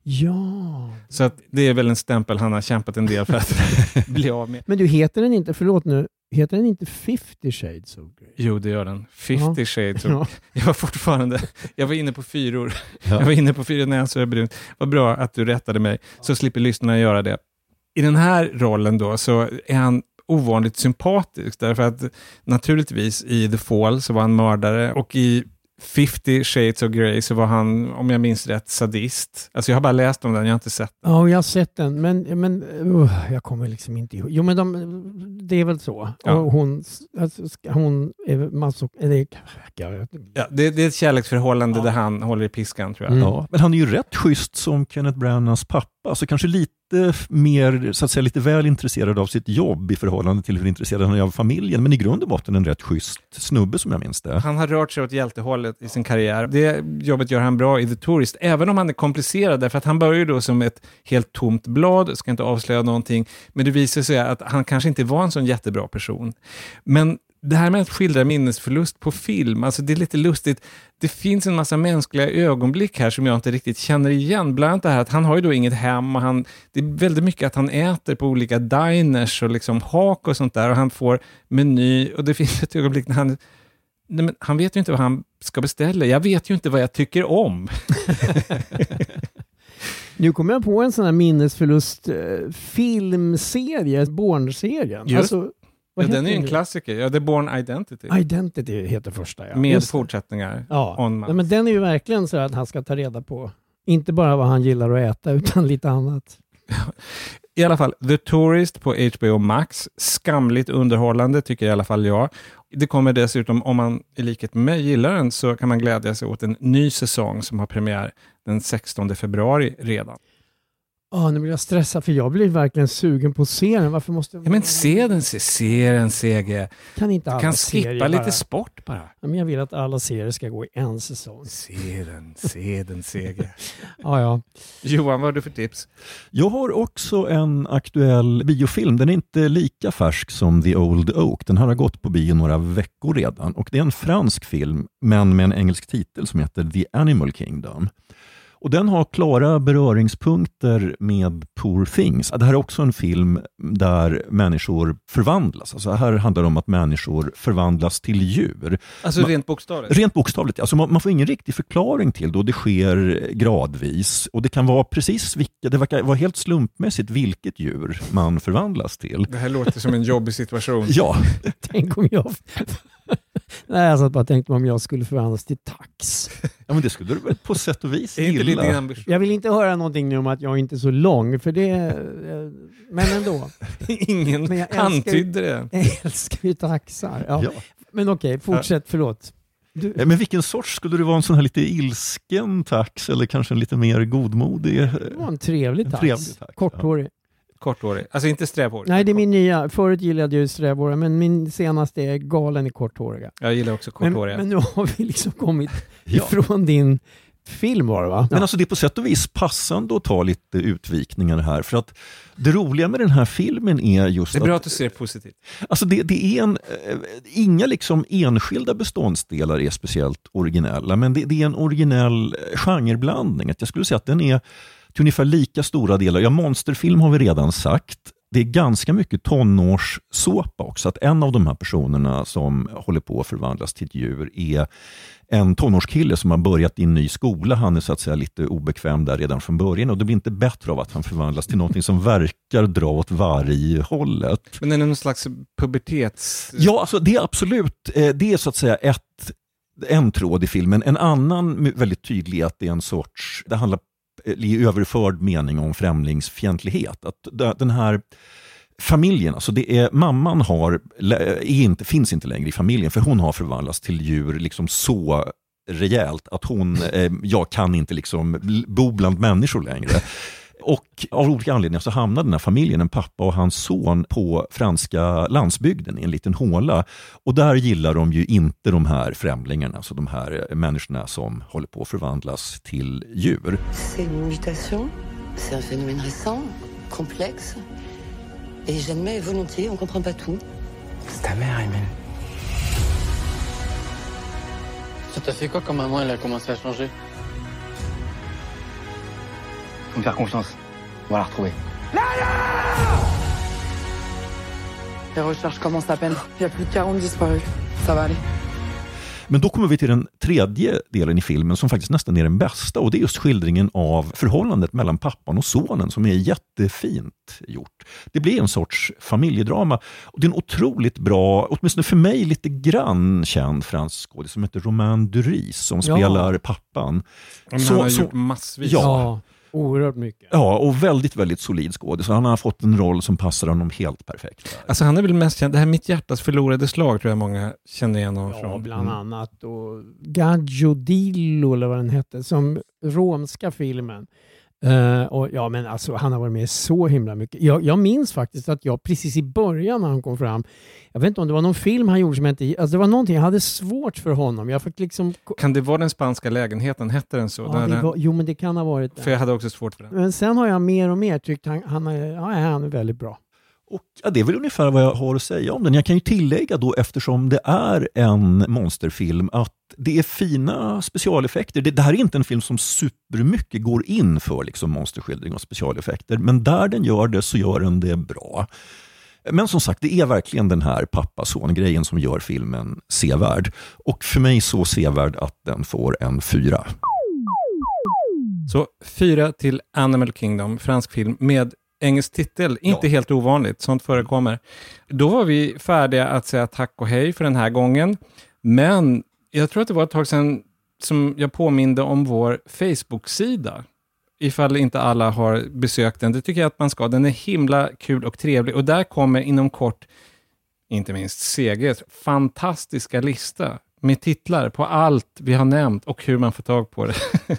Ja. Så att det är väl en stämpel han har kämpat en del för att *laughs* bli av med. Men du, heter den inte, förlåt nu, heter den inte 50 shades of Grey? Jo, det gör den. 50 Ja. shades of... Ja. Jag var fortfarande... Jag var inne på fyror. Ja. Jag var inne på fyra nyanser av brunt. Vad bra att du rättade mig, så slipper lyssnarna göra det. I den här rollen då så är han ovanligt sympatisk, därför att naturligtvis i The Fall så var han mördare och i 50 Shades of Grey så var han, om jag minns rätt, sadist. Alltså jag har bara läst om den, jag har inte sett den. Ja, jag har sett den, men, men uh, jag kommer liksom inte ihåg. Jo, men de, det är väl så. Ja. Och hon, alltså, hon är massor... Eller, jag, Ja, det, det är ett kärleksförhållande där han håller i piskan tror jag. Ja, men han är ju rätt schysst som Kenneth Branaghs pappa, alltså kanske lite mer, så att säga, lite väl intresserad av sitt jobb i förhållande till hur intresserad han är av familjen, men i grund och botten en rätt schysst snubbe som jag minns det. Han har rört sig åt hjältehållet i sin karriär. Det jobbet gör han bra i The Tourist, även om han är komplicerad, därför att han börjar ju då som ett helt tomt blad, ska inte avslöja någonting, men det visar sig att han kanske inte var en sån jättebra person. Men det här med att skildra minnesförlust på film, alltså det är lite lustigt. Det finns en massa mänskliga ögonblick här som jag inte riktigt känner igen. Bland annat det här att han har ju då inget hem och han, det är väldigt mycket att han äter på olika diners och liksom hak och sånt där och han får meny och det *laughs* finns ett ögonblick när han Nej, men han vet ju inte vad han ska beställa. Jag vet ju inte vad jag tycker om. *laughs* Nu kommer jag på en sån här minnesförlust eh, filmserie, Born-serien. Just. Alltså, vad Ja, den är ju en klassiker. Ja, The Born Identity. Identity heter första ja. Med Just fortsättningar. Ja. Nej, men den är ju verkligen så att han ska ta reda på, inte bara vad han gillar att äta, *laughs* utan lite annat. I alla fall, The Tourist på HBO Max. Skamligt underhållande tycker i alla fall jag. Det kommer dessutom, om man i likhet med mig gillar den, så kan man glädja sig åt en ny säsong som har premiär den 16 februari redan. Ah, nu blir jag stressad för jag blir verkligen sugen på att se den. Varför måste jag... Ja, men se den, se, se den CG. Kan inte Du alla kan serier skippa lite bara- sport bara. Ja, men jag vill att alla serier ska gå i en säsong. Se den, se den CG. *laughs* Ja, ja. Johan, vad har du för tips? Jag har också en aktuell biofilm. Den är inte lika färsk som The Old Oak. Den här har gått på bio några veckor redan. Och Det är en fransk film, men med en engelsk titel som heter The Animal Kingdom. Och Den har klara beröringspunkter med Poor Things. Det här är också en film där människor förvandlas. Alltså här handlar det om att människor förvandlas till djur. Alltså Man- rent bokstavligt? Rent bokstavligt. Alltså man, man får ingen riktig förklaring till det och det sker gradvis. Och det kan vara precis vilka, det verkar vara helt slumpmässigt vilket djur man förvandlas till. Det här låter som en jobbig situation. Ja, *laughs* Tänk om jag... Nej, jag satt bara och tänkte om jag skulle förvandlas till tax. *laughs* ja men det skulle du väl på sätt och vis Är inte gilla. ambition? Jag vill inte höra någonting nu om att jag inte är så lång, för det... eh, Men ändå. *laughs* Ingen Men jag antydde det. *laughs* Jag älskar ju taxar. Ja. Ja. Men okej, fortsätt. Förlåt. Du, Eh, Men vilken sorts, skulle du vara en sån här lite ilsken tax eller kanske en lite mer godmodig? det var en trevlig En tax. trevlig tax, Korthårig. Korthårig. Alltså inte strävhårig. Nej, det är min nya. Förut gillade jag ju strävhåriga, men min senaste är galen i korthåriga. Jag gillar också Men, korthåriga. men nu har vi liksom kommit *laughs* Ja. ifrån din film var det va? Men alltså det är på sätt och vis passande att ta lite utvikningar här. För att det roliga med den här filmen är just det är bra att att du ser positivt. Alltså det, det är en, eh, inga liksom enskilda beståndsdelar är speciellt originella, men det, det är en originell eh, genreblandning. Att jag skulle säga att den är till ungefär lika stora delar, ja monsterfilm har vi redan sagt, det är ganska mycket tonårssåpa också. Att en av de här personerna som håller på att förvandlas till ett djur är en tonårskille som har börjat i en ny skola. Han är så att säga lite obekväm där redan från början och det blir inte bättre av att han förvandlas till någonting som verkar dra åt varghållet. Men är det någon slags pubertets... Ja, alltså det är absolut, eh, det är så att säga ett, en tråd i filmen. En annan väldigt tydlig är att det är en sorts, det handlar i överförd mening om främlingsfientlighet. Att den här familjen, alltså det är, mamman har, är inte, finns inte längre i familjen för hon har förvandlats till djur liksom så rejält att hon, eh, jag kan inte liksom bo bland människor längre. Och av olika anledningar så hamnar den här familjen, en pappa och hans son, på franska landsbygden i en liten håla. Och där gillar de ju inte de här främlingarna, alltså de här människorna som håller på att förvandlas till djur. C'est une mutation, c'est un phénomène récent, complexe. Et j'admets volontiers, on comprend pas tout. C'est ta mère, Emile. Ça t'a fait quoi quand maman elle a commencé à changer Faut me faire confiance. On va la retrouver. Les recherches commencent à peine. Il y a plus de 40 disparus. Ça va aller. Men då kommer vi till den tredje delen i filmen som faktiskt nästan är den bästa och det är just skildringen av förhållandet mellan pappan och sonen som är jättefint gjort. Det blir en sorts familjedrama och det är en otroligt bra, åtminstone för mig lite grann känd fransk skådis som heter Romain Duris som Ja. spelar pappan. Men han har gjort massvis. Ja, Ja, oerhört mycket. Ja, och väldigt, väldigt solid skådis. Han har fått en roll som passar honom helt perfekt. Alltså han är väl mest känd, det här Mitt hjärtas förlorade slag tror jag många känner igen honom Ja, från. bland annat. Och Gaggio Dillo, eller vad den hette, som romska filmen. Eh, och ja, men alltså, han har varit med så himla mycket. Jag, jag minns faktiskt att jag precis i början när han kom fram, jag vet inte om det var någon film han gjorde som inte... Alltså det var någonting, jag hade svårt för honom. Jag fick liksom... Kan det vara den spanska lägenheten? Hette den så? Ja, Den- det var, jo, men det kan ha varit det. För jag hade också svårt för den. Men sen har jag mer och mer tyckt han, han, är, ja, han är väldigt bra. Och ja, det är väl ungefär vad jag har att säga om den. Jag kan ju tillägga då eftersom det är en monsterfilm att det är fina specialeffekter. Det, det här är inte en film som supermycket går in för liksom monsterskildring och specialeffekter, men där den gör det så gör den det bra. Men som sagt, det är verkligen den här pappa-son-grejen som gör filmen sevärd. Och för mig så sevärd att den får en fyra. Så fyra till Animal Kingdom, fransk film med engelsk titel. Inte helt ovanligt, sånt förekommer. Då var vi färdiga att säga tack och hej för den här gången. Men jag tror att det var ett tag sedan som jag påminde om vår Facebook-sida. Ifall inte alla har besökt den. Det tycker jag att man ska. Den är himla kul och trevlig. Och där kommer inom kort, inte minst Seges fantastiska lista med titlar på allt vi har nämnt och hur man får tag på det. *laughs*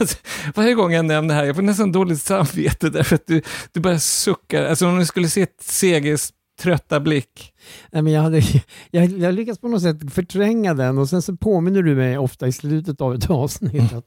alltså, varje gång jag nämner det här, jag får nästan dåligt samvete därför att du, du bara suckar. Alltså om du skulle se Seges trötta blick. Nej, men jag, hade, *laughs* jag, jag lyckas på något sätt förtränga den och sen så påminner du mig ofta i slutet av ett avsnitt att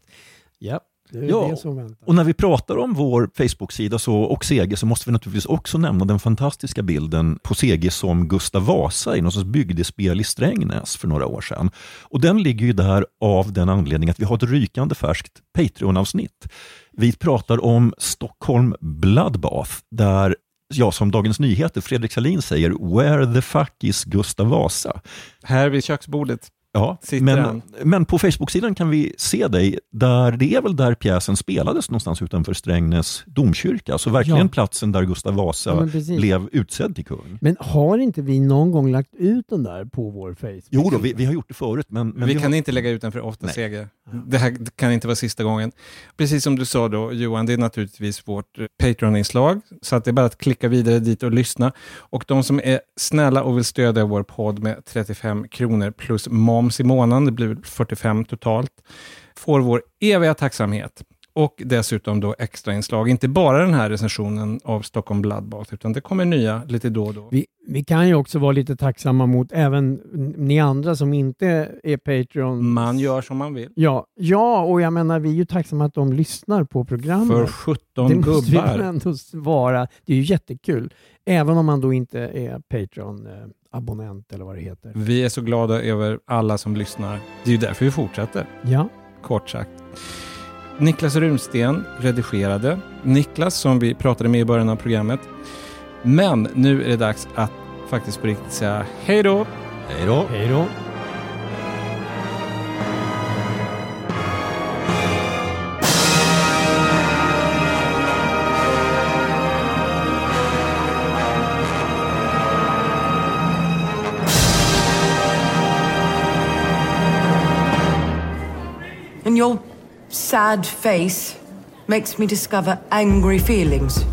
ja, det är Ja, det som väntar. och när vi pratar om vår Facebook-sida så, och Sege så måste vi naturligtvis också nämna den fantastiska bilden på Sege som Gustav Vasa i något sorts bygdespel i Strängnäs för några år sedan. Och den ligger ju där av den anledningen att vi har ett rykande färskt Patreon-avsnitt. Vi pratar om Stockholm Bloodbath där Ja, som Dagens Nyheter, Fredrik Salin säger, “Where the fuck is Gustav Vasa?” Här vid köksbordet. Ja, Sitter men, han. men på Facebook-sidan kan vi se dig, där det är väl där pjäsen spelades någonstans utanför Strängnäs domkyrka. Så verkligen Ja. platsen där Gustav Vasa Ja, blev utsedd till kung. Men har inte vi någon gång lagt ut den där på vår Facebook? Jo då, vi, vi har gjort det förut, men... men vi har- kan inte lägga ut den för ofta, Nej. Seger. Det här kan inte vara sista gången. Precis som du sa då, Johan, det är naturligtvis vårt eh, Patreon-inslag, så att det är bara att klicka vidare dit och lyssna. Och de som är snälla och vill stödja vår podd med 35 kronor plus moms moms i månaden, det blir 45 totalt, får vår eviga tacksamhet. Och dessutom då extra inslag, inte bara den här recensionen av Stockholm Bloodbath, utan det kommer nya lite då och då. Vi, vi kan ju också vara lite tacksamma mot även ni andra som inte är Patreon. Man gör som man vill. Ja, ja, och jag menar vi är ju tacksamma att de lyssnar på programmet. För 17 det måste vi gubbar. väl ändå vara. Det är ju jättekul. Även om man då inte är Patreon-abonnent eller vad det heter. Vi är så glada över alla som lyssnar. Det är ju därför vi fortsätter. Ja. Kort sagt. Niklas Runsten redigerade. Niklas som vi pratade med i början av programmet. Men nu är det dags att faktiskt på riktigt säga hej då. Hej då. Hej då. Sad face makes me discover angry feelings